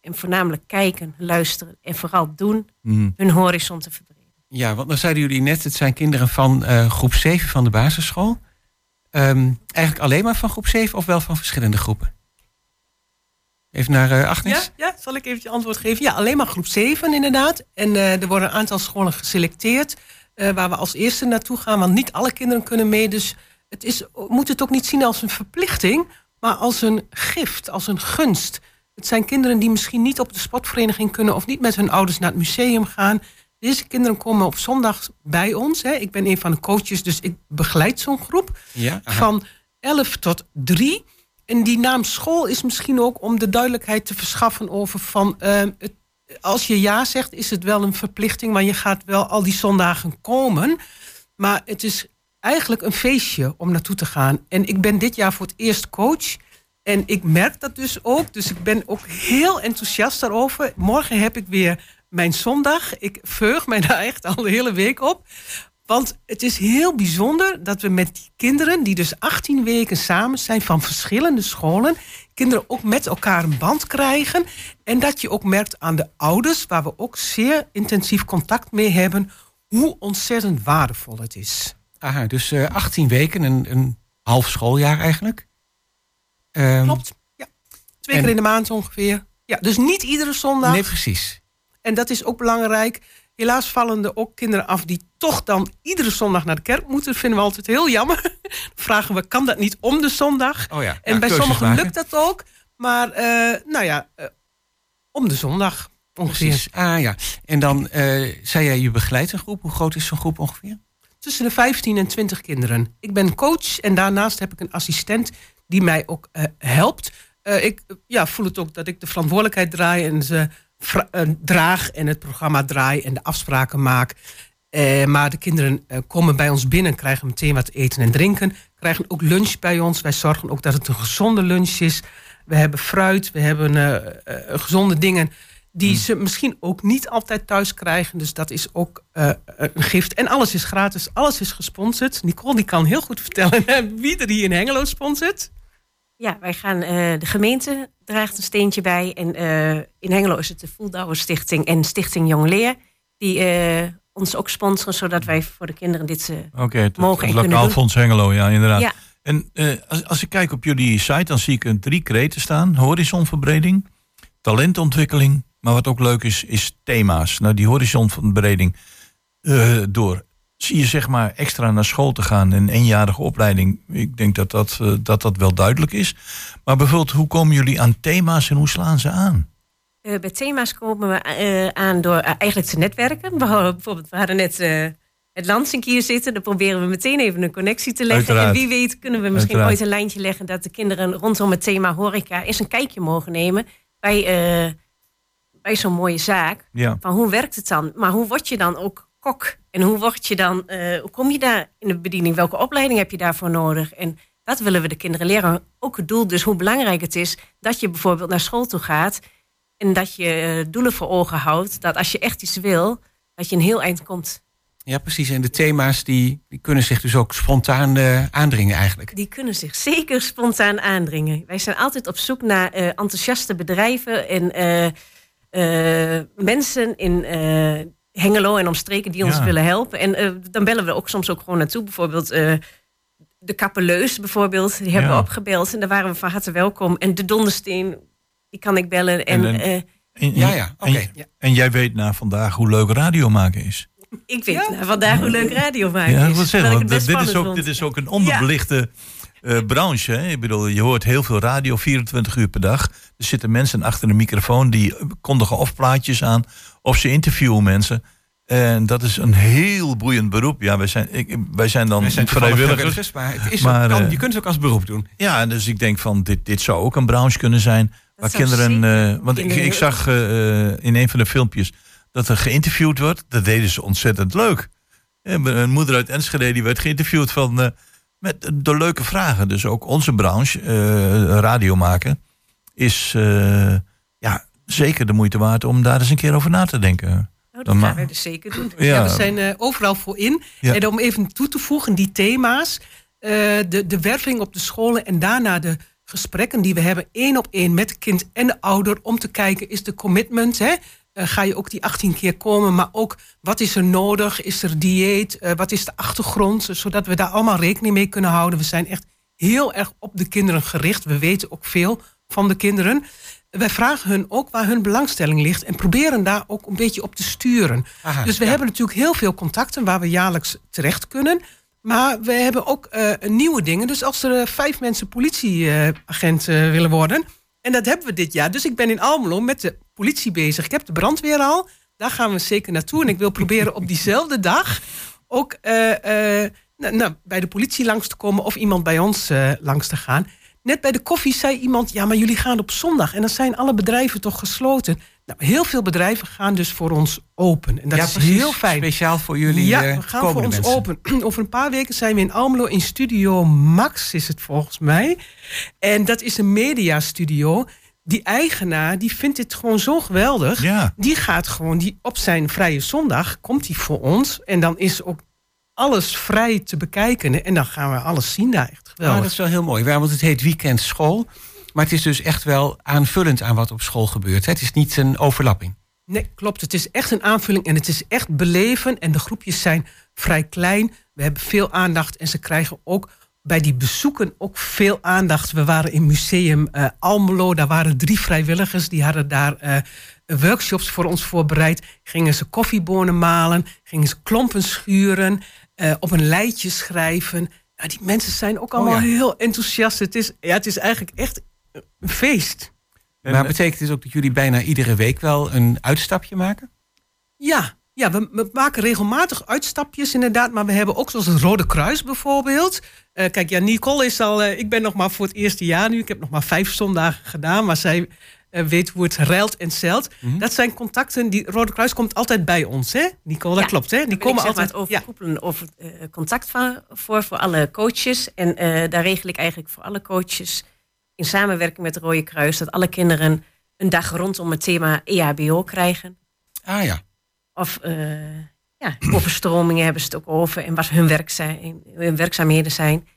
En voornamelijk kijken, luisteren en vooral doen. Mhm. Hun horizon te verbreden. Ja, want dan zeiden jullie net, het zijn kinderen van eh, groep 7 van de basisschool. Ehm, eigenlijk alleen maar van groep 7 of wel van verschillende groepen? Even naar eh, Agnes. Ja, ja, zal ik even antwoord geven? Ja, alleen maar groep 7 inderdaad. En eh, er worden een aantal scholen geselecteerd waar we als eerste naartoe gaan. Want niet alle kinderen kunnen mee. Dus het is, moet het ook niet zien als een verplichting, maar als een gift, als een gunst. Het zijn kinderen die misschien niet op de sportvereniging kunnen of niet met hun ouders naar het museum gaan. Deze kinderen komen op zondag bij ons. Hè. Ik ben een van de coaches, dus ik begeleid zo'n groep Ja, van 11 tot 3. En die naam school is misschien ook om de duidelijkheid te verschaffen over van... ehm, het, als je ja zegt, is het wel een verplichting... maar je gaat wel al die zondagen komen. Maar het is eigenlijk een feestje om naartoe te gaan. En ik ben dit jaar voor het eerst coach... En ik merk dat dus ook. Dus ik ben ook heel enthousiast daarover. Morgen heb ik weer mijn zondag. Ik veug mij daar echt al de hele week op. Want het is heel bijzonder dat we met die kinderen, die dus 18 weken samen zijn van verschillende scholen, kinderen ook met elkaar een band krijgen. En dat je ook merkt aan de ouders, waar we ook zeer intensief contact mee hebben, hoe ontzettend waardevol het is. Aha, dus eh 18 weken, een, een half schooljaar eigenlijk. Ehm, Klopt. Ja. Twee En- keer in de maand ongeveer. Ja, dus niet iedere zondag. Nee, precies. En dat is ook belangrijk. Helaas vallen er ook kinderen af die toch dan iedere zondag naar de kerk moeten. Dat vinden we altijd heel jammer. Dan vragen we, kan dat niet om de zondag? Oh ja, En ja, bij sommigen maken. lukt dat ook. Maar eh, nou ja, eh, om de zondag ongeveer. Precies. Ah ja. En dan eh, zei jij, je begeleidt een groep. Hoe groot is zo'n groep ongeveer? Tussen de 15 en 20 kinderen. Ik ben coach en daarnaast heb ik een assistent die mij ook helpt. Ik ja, voel het ook dat ik de verantwoordelijkheid draai en ze draag en het programma draai en de afspraken maak. Eh, maar de kinderen eh, komen bij ons binnen, krijgen meteen wat eten en drinken. Krijgen ook lunch bij ons. Wij zorgen ook dat het een gezonde lunch is. We hebben fruit, we hebben eh, gezonde dingen die ze misschien ook niet altijd thuis krijgen. Dus dat is ook een gift. En alles is gratis, alles is gesponsord. Nicole die kan heel goed vertellen wie er hier in Hengelo sponsort. Ja, wij gaan, eh, de gemeente draagt een steentje bij. En eh, in Hengelo is het de Voeldouwer Stichting en Stichting Jong Leer. Die eh, ons ook sponsoren, zodat wij voor de kinderen dit... het, Mogen het en kunnen lokaal fonds Hengelo, ja inderdaad. Ja. En als, als ik kijk op jullie site, dan zie ik er drie kreten staan. Horizonverbreding, talentontwikkeling. Maar wat ook leuk is, is thema's. Nou, die horizonverbreding door. Zie je zeg maar extra naar school te gaan. Een eenjarige opleiding. Ik denk dat dat, eh, dat dat wel duidelijk is. Maar bijvoorbeeld, hoe komen jullie aan thema's en hoe slaan ze aan? Eh, bij thema's komen we eh, aan door eigenlijk te netwerken. We hadden, bijvoorbeeld, we hadden net het Lansink hier zitten. Dan proberen we meteen even een connectie te leggen. Uiteraard. En wie weet kunnen we misschien Uiteraard. ooit een lijntje leggen... dat de kinderen rondom het thema horeca eens een kijkje mogen nemen... bij, bij zo'n mooie zaak. Ja. Van hoe werkt het dan? Maar hoe word je dan ook kok? En hoe, word je dan, eh, hoe kom je daar in de bediening? Welke opleiding heb je daarvoor nodig? En dat willen we de kinderen leren. Ook het doel, dus hoe belangrijk het is dat je bijvoorbeeld naar school toe gaat. En dat je eh, doelen voor ogen houdt. Dat als je echt iets wil, dat je een heel eind komt. Ja, precies. En de thema's die, die kunnen zich dus ook spontaan eh, aandringen eigenlijk. Die kunnen zich zeker spontaan aandringen. Wij zijn altijd op zoek naar enthousiaste bedrijven en mensen in Hengelo en omstreken die ons Ja. willen helpen. En eh, dan bellen we ook soms ook gewoon naartoe. Bijvoorbeeld eh, de Kappeleus bijvoorbeeld, die hebben Ja. we opgebeld. En daar waren we van harte welkom. En de Dondersteen, die kan ik bellen. En, En, eh, En, Ja, ja, oké. En, en jij weet na vandaag hoe leuk radio maken is. ik weet nou, vandaag hoe leuk radio maken Ja, is. wil zeggen, want best dit, is ook, dit is ook een onderbelichte eh, branche. Hè? Ik bedoel, je hoort heel veel radio 24 uur per dag. Er zitten mensen achter de microfoon die kondigen of plaatjes aan of ze interviewen mensen. En dat is een heel boeiend beroep. Ja, wij zijn, ik, wij zijn dan Wij zijn toevallig vrijwilligers. maar, het is Maar, ook, kan, eh, je kunt het ook als beroep doen. Ja, en dus ik denk van dit, dit zou ook een branche kunnen zijn. waar kinderen. eh, want ik, kinderen ik zag in een van de filmpjes dat er geïnterviewd wordt. Dat deden ze ontzettend leuk. Een moeder uit Enschede die werd geïnterviewd van, eh, met, door leuke vragen. Dus ook onze branche, eh, radio maken, is eh, ja, zeker de moeite waard om daar eens een keer over na te denken. Nou, dat gaan wij dus zeker doen. Ja, we zijn eh, overal voor in. Ja. En om even toe te voegen, die thema's, de, de werving op de scholen en daarna de gesprekken die we hebben, één op één met het kind en de ouder, om te kijken, is de commitment, hè? Eh, ga je ook die 18 keer komen, maar ook wat is er nodig? Is er dieet? Eh, wat is de achtergrond? Zodat we daar allemaal rekening mee kunnen houden. We zijn echt heel erg op de kinderen gericht. We weten ook veel van de kinderen. Wij vragen hun ook waar hun belangstelling ligt en proberen daar ook een beetje op te sturen. Aha, dus we ja. hebben natuurlijk heel veel contacten waar we jaarlijks terecht kunnen. Maar we hebben ook eh, nieuwe dingen. Dus als er vijf mensen politieagent willen worden. En dat hebben we dit jaar. Dus ik ben in Almelo met de politie bezig. Ik heb de brandweer al. Daar gaan we zeker naartoe. En ik wil proberen op diezelfde dag ook nou, bij de politie langs te komen. Of iemand bij ons eh, langs te gaan. Net bij de koffie zei iemand, ja, maar jullie gaan op zondag. En dan zijn alle bedrijven toch gesloten. Nou, heel veel bedrijven gaan dus voor ons open. En dat ja, is precies. heel fijn. Speciaal voor jullie Ja, eh, we gaan voor ons mensen. open. Over een paar weken zijn we in Almelo in Studio Max, is het volgens mij. En dat is een mediastudio. Die eigenaar, die vindt dit gewoon zo geweldig. Ja. Die gaat gewoon, die, op zijn vrije zondag komt hij voor ons. En dan is ook alles vrij te bekijken. En dan gaan we alles zien daar. Echt Ah, geweldig. dat is wel heel mooi. Ja, want het heet Weekend School. Maar het is dus echt wel aanvullend aan wat op school gebeurt. hè. Het is niet een overlapping. Nee, klopt. Het is echt een aanvulling en het is echt beleven. En de groepjes zijn vrij klein. We hebben veel aandacht en ze krijgen ook bij die bezoeken ook veel aandacht. We waren in museum eh, Almelo. Daar waren drie vrijwilligers. Die hadden daar eh, workshops voor ons voorbereid. Gingen ze koffiebonen malen. Gingen ze klompen schuren. eh, op een lijtje schrijven. Nou, die mensen zijn ook allemaal ja. heel enthousiast. Het is, ja, het is eigenlijk echt een feest. maar betekent dit ook dat jullie bijna iedere week wel een uitstapje maken? Ja, ja we, we maken regelmatig uitstapjes inderdaad. Maar we hebben ook zoals het Rode Kruis bijvoorbeeld. Eh, kijk, ja, Nicole is al... eh, ik ben nog maar voor het eerste jaar nu. Ik heb nog maar vijf zondagen gedaan. Maar zij eh, weet hoe het ruilt en zelt. Dat zijn contacten. Die Rode Kruis komt altijd bij ons, hè? Nicole, dat Ja, klopt, hè? Die komen altijd... het ja. overkoepelen over eh, contact van, voor, voor alle coaches. En eh, daar regel ik eigenlijk voor alle coaches in samenwerking met het Rode Kruis... dat alle kinderen een dag rondom het thema EHBO krijgen. Ah ja. Of eh, ja, overstromingen hebben ze het ook over en wat hun, werk zijn, hun werkzaamheden zijn.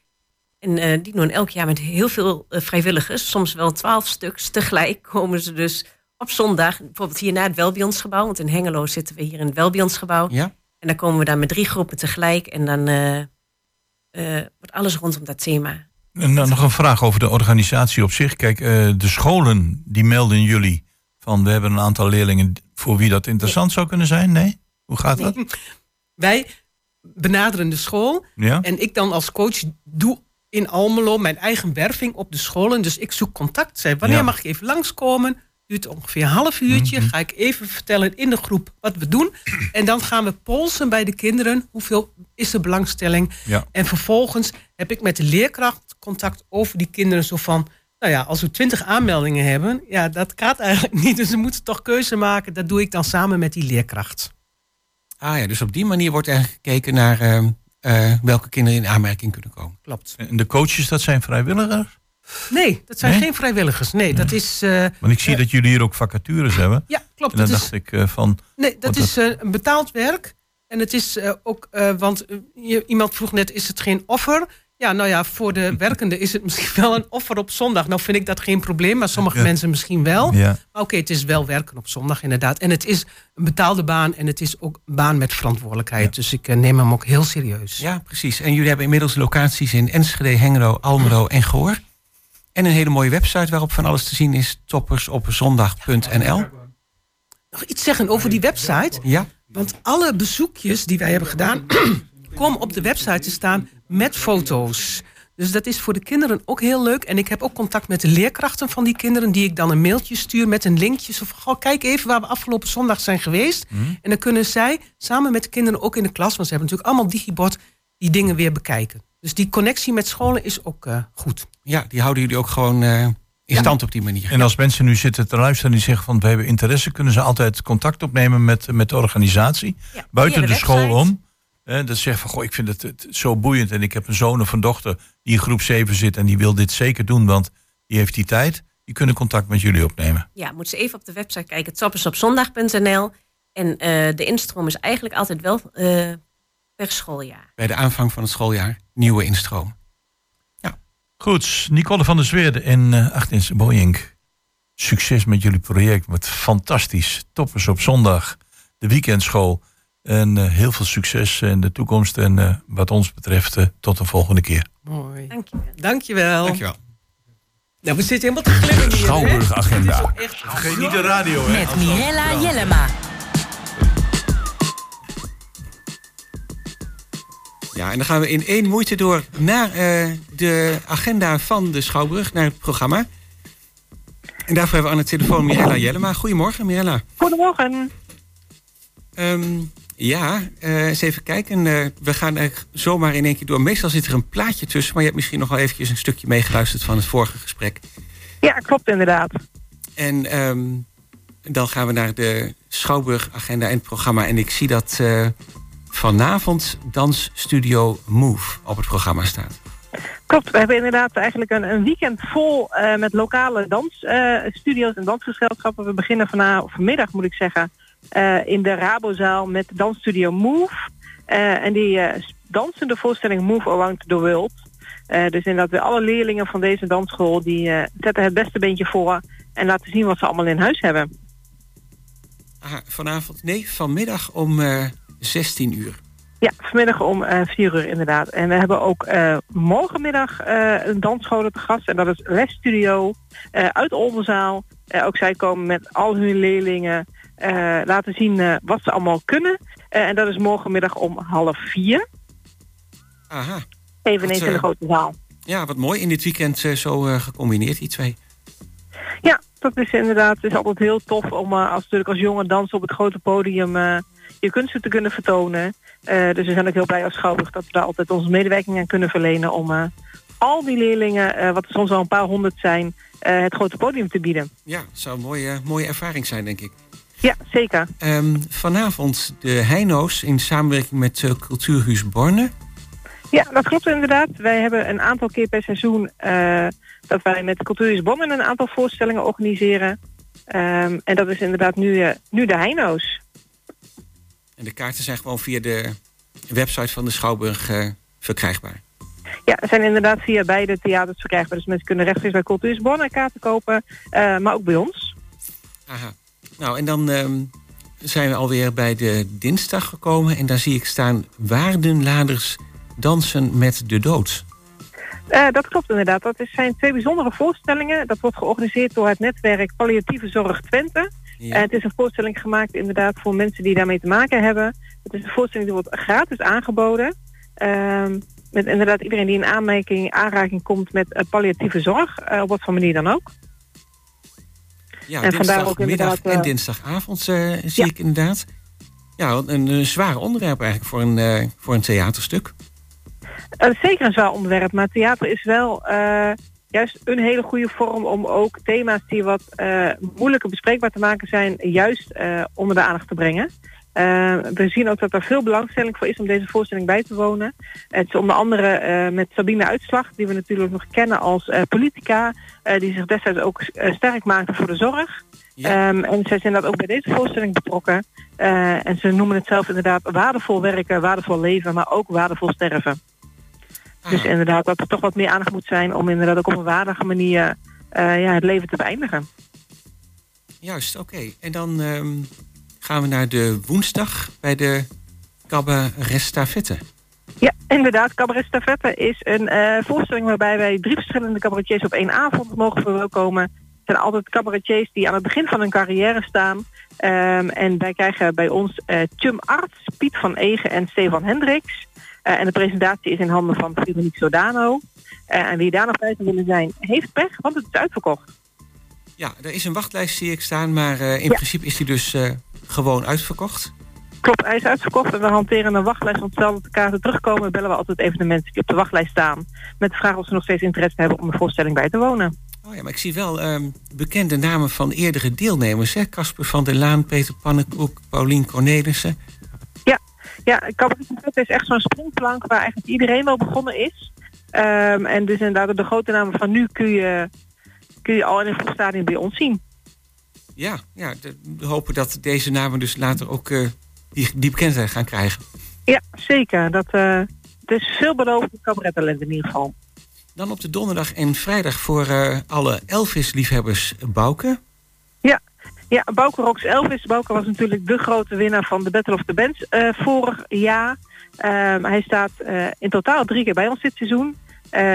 En eh, die doen elk jaar met heel veel eh, vrijwilligers, soms wel twaalf stuks tegelijk, komen ze dus op zondag, bijvoorbeeld hier naar het Welbionsgebouw, want in Hengelo zitten we hier in het Welbionsgebouw. ja. En dan komen we daar met drie groepen tegelijk en dan wordt alles rondom dat thema En dan nog een vraag over de organisatie op zich. Kijk, eh, de scholen die melden jullie van we hebben een aantal leerlingen voor wie dat interessant zou kunnen zijn. Nee? Hoe gaat dat? Wij benaderen de school Ja? en ik dan als coach doe in Almelo mijn eigen werving op de scholen. Dus ik zoek contact. Zeg, wanneer Ja. mag ik even langskomen? Duurt ongeveer een half uurtje. Mhm. Ga ik even vertellen in de groep wat we doen. En dan gaan we polsen bij de kinderen. Hoeveel is de belangstelling? Ja. En vervolgens heb ik met de leerkracht contact over die kinderen. Zo van, nou ja, als we twintig aanmeldingen hebben. Ja, dat gaat eigenlijk niet. Dus we moeten toch keuze maken. Dat doe ik dan samen met die leerkracht. Ah ja, dus op die manier wordt er gekeken naar eh, eh, welke kinderen in aanmerking kunnen komen. Klopt. En de coaches, dat zijn vrijwilligers? Nee, dat zijn Nee? geen vrijwilligers. Nee, dat is... eh, Want ik zie dat jullie hier ook vacatures hebben. ja, klopt. En dan Dat is, dacht ik eh, van, nee, dat is eh, een betaald werk. En het is eh, ook, eh, want eh, je- iemand vroeg net, is het geen offer? Ja, nou ja, voor de werkende is het misschien wel een offer op zondag. Nou vind ik dat geen probleem, maar sommige Ja. mensen misschien wel. ja. Maar oké, het is wel werken op zondag inderdaad. En het is een betaalde baan en het is ook een baan met verantwoordelijkheid. Dus ik eh, neem hem ook heel serieus. Ja, precies. En jullie hebben inmiddels locaties in Enschede, Hengelo, Almelo en Goor. En een hele mooie website waarop van alles te zien is toppersopzondag.nl. Nog iets zeggen over die website. Ja, Want alle bezoekjes die wij hebben gedaan, komen op de website te staan met foto's. Dus dat is voor de kinderen ook heel leuk. En ik heb ook contact met de leerkrachten van die kinderen, die ik dan een mailtje stuur met een linkje. Zo van, kijk even waar we afgelopen zondag zijn geweest. En dan kunnen zij samen met de kinderen ook in de klas, want ze hebben natuurlijk allemaal digibord, die dingen weer bekijken. Dus die connectie met scholen is ook eh, goed. ja die houden jullie ook gewoon eh, in stand op die manier. En als mensen nu zitten te luisteren en die zeggen van we hebben interesse, kunnen ze altijd contact opnemen met, met de organisatie. Ja, buiten de, de school om. Hè, dat zegt van goh, ik vind het, het zo boeiend en ik heb een zoon of een dochter die in groep 7 zit en die wil dit zeker doen, want die heeft die tijd. Die kunnen contact met jullie opnemen. Ja, moeten ze even op de website kijken. Toppersopzondag.nl. En eh, de instroom is eigenlijk altijd wel eh, per schooljaar. Bij de aanvang van het schooljaar, nieuwe instroom. Goed, Nicole van der Zweerde en uh, Achtins Boyink. Succes met jullie project. Wat fantastisch. Toppers op zondag. De weekendschool. En uh, heel veel succes in de toekomst. En uh, wat ons betreft, uh, tot de volgende keer. Mooi. Dankjewel. Dankjewel. Dankjewel. Nou, we zitten helemaal te glimmen hier. Schouwburg Agenda. Het echt Vergeet niet de radio, hè? Met Mirella Jellema. Ja, en dan gaan we in één moeite door naar eh, de agenda van de Schouwburg, naar het programma. En daarvoor hebben we aan de telefoon Mirella Jellema. Goedemorgen, Mirella. Goedemorgen. Ehm, ja, eh, eens even kijken. Eh, we gaan eigenlijk zomaar in één keer door. Meestal zit er een plaatje tussen, maar je hebt misschien nog wel eventjes een stukje meegeluisterd van het vorige gesprek. Ja, klopt inderdaad. En ehm, dan gaan we naar de Schouwburg-agenda en het programma. En ik zie dat eh, vanavond Dansstudio Move op het programma staat. Klopt, we hebben inderdaad eigenlijk een, een weekend vol met lokale dansstudio's en dansgezelschappen. We beginnen vanavond, vanmiddag moet ik zeggen, eh, in de Rabozaal met dansstudio Move. Eh, en die eh, dansen de voorstelling Move Around the World. Dus inderdaad, weer alle leerlingen van deze dansschool die zetten het beste beentje voor en laten zien wat ze allemaal in huis hebben. Vanavond, nee, vanmiddag om eh 16 uur. Ja, vanmiddag om eh 4 uur inderdaad. En we hebben ook morgenmiddag eh, een dansschool te gast. En dat is Lesstudio eh uit Oldenzaal. Ook zij komen met al hun leerlingen laten zien eh, wat ze allemaal kunnen. Eh, en dat is morgenmiddag om half vier. Aha, Eveneens Wat, in de eh, grote zaal. ja, wat mooi in dit weekend eh, zo eh, gecombineerd, die twee. Ja, dat is inderdaad het is altijd heel tof om eh, als, natuurlijk als jonge danser op het grote podium eh, je kunsten te kunnen vertonen. Eh, dus we zijn ook heel blij als Schouwburg dat we daar altijd onze medewerking aan kunnen verlenen om eh, al die leerlingen, eh, wat er soms al een paar honderd zijn, eh, het grote podium te bieden. Ja, zou een mooie, mooie ervaring zijn, denk ik. Ja, zeker. Ehm, vanavond de Heino's in samenwerking met eh, Cultuurhuis Borne. Ja, dat klopt inderdaad. Wij hebben een aantal keer per seizoen eh, dat wij met Cultuurhuis Bonnen een aantal voorstellingen organiseren. Ehm, en dat is inderdaad nu, eh, nu de Heino's. En de kaarten zijn gewoon via de website van de Schouwburg verkrijgbaar. Ja, ze zijn inderdaad via beide theaters verkrijgbaar. Dus mensen kunnen rechtstreeks bij Cultuurhuis Bonnen kaarten kopen, maar ook bij ons. Aha. Nou, en dan ehm, zijn we alweer bij de dinsdag gekomen. En daar zie ik staan waardenladers dansen met de dood. Eh, dat klopt inderdaad. Dat zijn twee bijzondere voorstellingen. Dat wordt georganiseerd door het netwerk Palliatieve Zorg Twente. Ja. Het is een voorstelling gemaakt inderdaad voor mensen die daarmee te maken hebben. Het is een voorstelling die wordt gratis aangeboden. Ehm, met inderdaad iedereen die in aanmerking, aanraking komt met eh, palliatieve zorg. eh, op wat voor manier dan ook. Ja, En ook en eh, dinsdagavond eh, zie Ja. ik inderdaad. Ja, een, een zwaar onderwerp eigenlijk voor een, eh, voor een theaterstuk. Zeker een zwaar onderwerp, maar theater is wel juist een hele goede vorm om ook thema's die wat eh, moeilijker bespreekbaar te maken zijn, juist onder de aandacht te brengen. Eh, we zien ook dat er veel belangstelling voor is om deze voorstelling bij te wonen. Het is onder andere eh, met Sabine Uitslag, die we natuurlijk nog kennen als eh, politica, eh, die zich destijds ook sterk maakte voor de zorg. Ja. Ehm, en zij zijn dat ook bij deze voorstelling betrokken. En ze noemen het zelf inderdaad waardevol werken, waardevol leven, maar ook waardevol sterven. Dus Ah, inderdaad dat er toch wat meer aandacht moet zijn om inderdaad ook op een waardige manier ja, het leven te beëindigen. Juist, oké. En dan ehm, gaan we naar de woensdag bij de Cabaret Ja, inderdaad. Cabaret Stafette is een eh, voorstelling waarbij wij drie verschillende cabaretiers op één avond mogen verwelkomen. Het zijn altijd cabaretiers die aan het begin van hun carrière staan. Ehm, en wij krijgen bij ons eh Chum Arts, Piet van Egen en Stefan Hendricks. Eh, en de presentatie is in handen van Veronique Sodano. En wie daar nog bij zou willen zijn, heeft pech, want het is uitverkocht. Ja, er is een wachtlijst zie ik staan, maar eh, in Ja. principe is die dus eh, gewoon uitverkocht. Klopt, hij is uitverkocht en we hanteren een wachtlijst. Want stel de kaarten terugkomen, bellen we altijd even de mensen die op de wachtlijst staan. Met de vraag of ze nog steeds interesse hebben om de voorstelling bij te wonen. Oh ja, maar ik zie wel ehm, bekende namen van eerdere deelnemers. Casper van der Laan, Peter Pannenkoek, Paulien Cornelissen. Ja, Cabaret Stafette is echt zo'n springplank waar eigenlijk iedereen wel begonnen is. Ehm, en dus inderdaad de grote namen van nu kun je, kun je al in een vroeg stadium bij ons zien. Ja, ja de- we hopen dat deze namen dus later ook eh, die, die bekendheid gaan krijgen. Ja, zeker. Dat, eh het is veelbelovend cabarettalent in ieder geval. Dan op de donderdag en vrijdag voor eh, alle Elvis-liefhebbers Bouke. Ja, Bouke Rox Elvis. Bouke was natuurlijk de grote winnaar van de Battle of the Bands vorig jaar. Ehm, hij staat in totaal drie keer bij ons dit seizoen.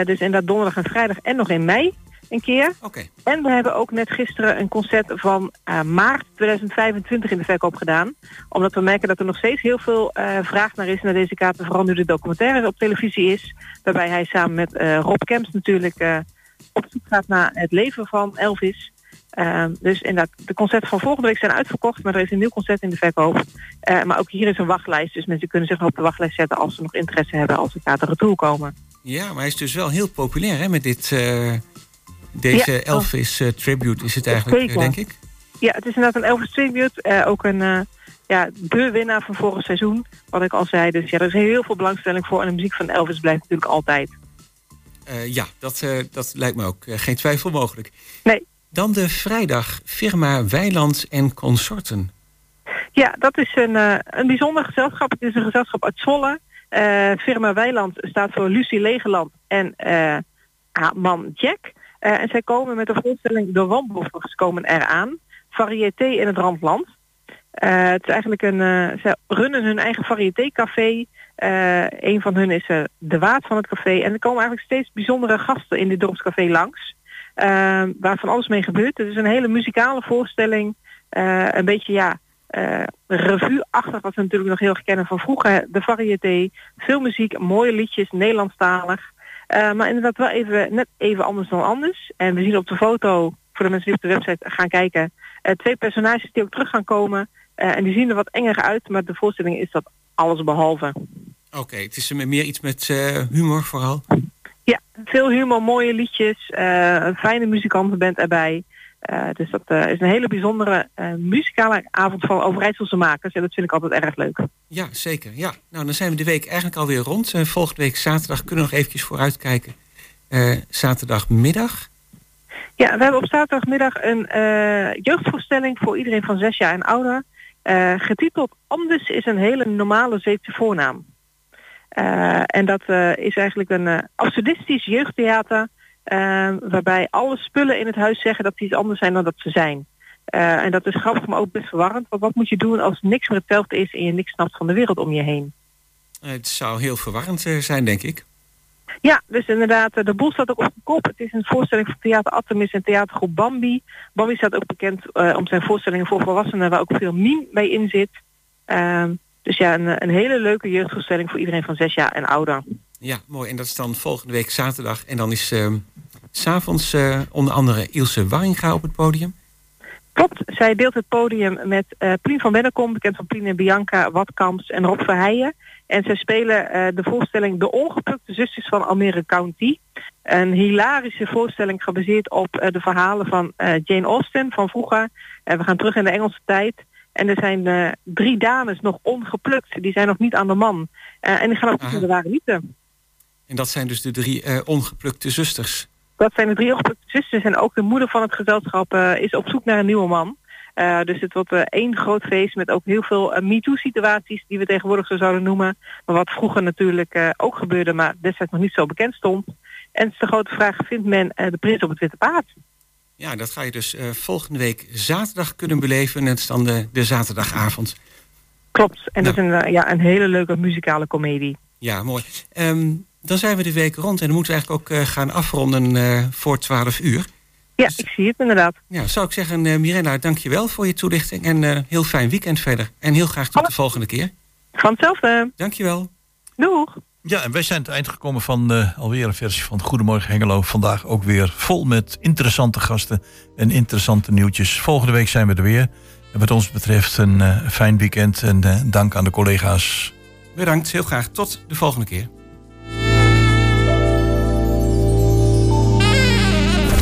Dus inderdaad donderdag en vrijdag en nog in mei een keer. Oké, En we hebben ook net gisteren een concert van eh, maart 2025 in de verkoop gedaan. Omdat we merken dat er nog steeds heel veel eh, vraag naar is naar deze kaarten. Vooral nu de documentaire op televisie is. Waarbij hij samen met eh, Rob Kemps natuurlijk op zoek gaat naar het leven van Elvis. Ehm, dus inderdaad, de concerten van volgende week zijn uitverkocht. Maar er is een nieuw concert in de verkoop. Maar ook hier is een wachtlijst. Dus mensen kunnen zich nog op de wachtlijst zetten als ze nog interesse hebben als de kaarten retour komen. ja, maar hij is dus wel heel populair hè, met dit, deze Ja. Elvis-tribute is het eigenlijk, eh, Zeker. denk ik. Ja, het is inderdaad een Elvis tribute. eh, ook een, eh, ja, de winnaar van vorig seizoen, wat ik al zei. Dus ja, er is heel veel belangstelling voor. En de muziek van Elvis blijft natuurlijk altijd. Eh, ja, dat, eh, dat lijkt me ook eh, geen twijfel mogelijk. Nee. Dan de vrijdag, firma Weiland en Consorten. Ja, dat is een, eh, een bijzonder gezelschap. Het is een gezelschap uit Zwolle. Eh, firma Weiland staat voor Lucie Legeland en eh, haar man Jack. Eh, en zij komen met de voorstelling De Wandelvers komen eraan. Variété in het Randland. Eh, het is eigenlijk een, eh, ze runnen hun eigen variétécafé. Een van hun is de waard van het café. En er komen eigenlijk steeds bijzondere gasten in dit dorpscafé langs. Waar van alles mee gebeurt. Het is een hele muzikale voorstelling. Een beetje ja, eh revue-achtig, wat we natuurlijk nog heel erg kennen van vroeger. De variété, veel muziek, mooie liedjes, Nederlandstalig. Eh, maar inderdaad wel even, net even anders dan anders. En we zien op de foto, voor de mensen die op de website gaan kijken, eh, twee personages die ook terug gaan komen. Eh, en die zien er wat enger uit, maar de voorstelling is dat alles behalve. Oké, het is meer iets met humor vooral. Ja, veel humor, mooie liedjes, een fijne muzikantenband erbij. Eh, dus dat eh, is een hele bijzondere eh, muzikale avond van Overijsselse makers. En dat vind ik altijd erg leuk. Ja, zeker. Ja. Nou, dan zijn we de week eigenlijk alweer rond. Volgende week zaterdag kunnen we nog eventjes vooruitkijken. Zaterdagmiddag. Ja, we hebben op zaterdagmiddag een jeugdvoorstelling voor iedereen van zes jaar en ouder. Getiteld Anders is een hele normale Zweedse voornaam. En dat is eigenlijk een absurdistisch jeugdtheater... eh, waarbij alle spullen in het huis zeggen dat ze iets anders zijn dan dat ze zijn. Eh, en dat is grappig, maar ook best verwarrend. Want wat moet je doen als niks meer hetzelfde is... en je niks snapt van de wereld om je heen? Het zou heel verwarrend eh, zijn, denk ik. Ja, dus inderdaad, eh, de boel staat ook op de kop. Het is een voorstelling van Theater Artemis en theatergroep Bambi. Bambi staat ook bekend om zijn voorstellingen voor volwassenen, waar ook veel meme bij in zit. Ehm, dus ja, een, een hele leuke jeugdvoorstelling voor iedereen van zes jaar en ouder. Ja, mooi. En dat is dan volgende week zaterdag. En dan is s s'avonds eh, onder andere Ilse Warringa op het podium. Klopt, zij deelt het podium met Plien van Bennekom, bekend van Plien en Bianca, Watkamps en Rob Verheijen. En zij spelen eh, de voorstelling De Ongeplukte Zusters van Almere County. Een hilarische voorstelling gebaseerd op de verhalen van Jane Austen van vroeger. En we gaan terug in de Engelse tijd. En er zijn drie dames nog ongeplukt. Die zijn nog niet aan de man. En die gaan ook naar de ware liefde. En dat zijn dus de drie eh, ongeplukte zusters. Dat zijn de drie ongeplukte zusters. En ook de moeder van het gezelschap eh, is op zoek naar een nieuwe man. Eh, dus het wordt één groot feest met ook heel veel MeToo-situaties die we tegenwoordig zo zouden noemen. Maar wat vroeger natuurlijk ook gebeurde, maar destijds nog niet zo bekend stond. En het is de grote vraag, vindt men de prins op het witte paard? Ja, dat ga je dus volgende week zaterdag kunnen beleven. En het is dan de, de zaterdagavond. Klopt. En dat is Nou. een, ja, een hele leuke muzikale komedie. Ja, mooi. Ehm, dan zijn we de week rond en dan moeten we eigenlijk ook eh, gaan afronden eh, voor 12 uur. Ja, ik zie het inderdaad. Ja, zou ik zeggen, eh Mirena, dankjewel voor je toelichting. En eh, heel fijn weekend verder. En heel graag tot de volgende keer. Van hetzelfde. Dankjewel. Doeg. Ja, en wij zijn aan het eind gekomen van eh, alweer een versie van Goedemorgen Hengelo. Vandaag ook weer vol met interessante gasten en interessante nieuwtjes. Volgende week zijn we er weer. En wat ons betreft een eh, fijn weekend en dank aan de collega's. Bedankt, heel graag. Tot de volgende keer.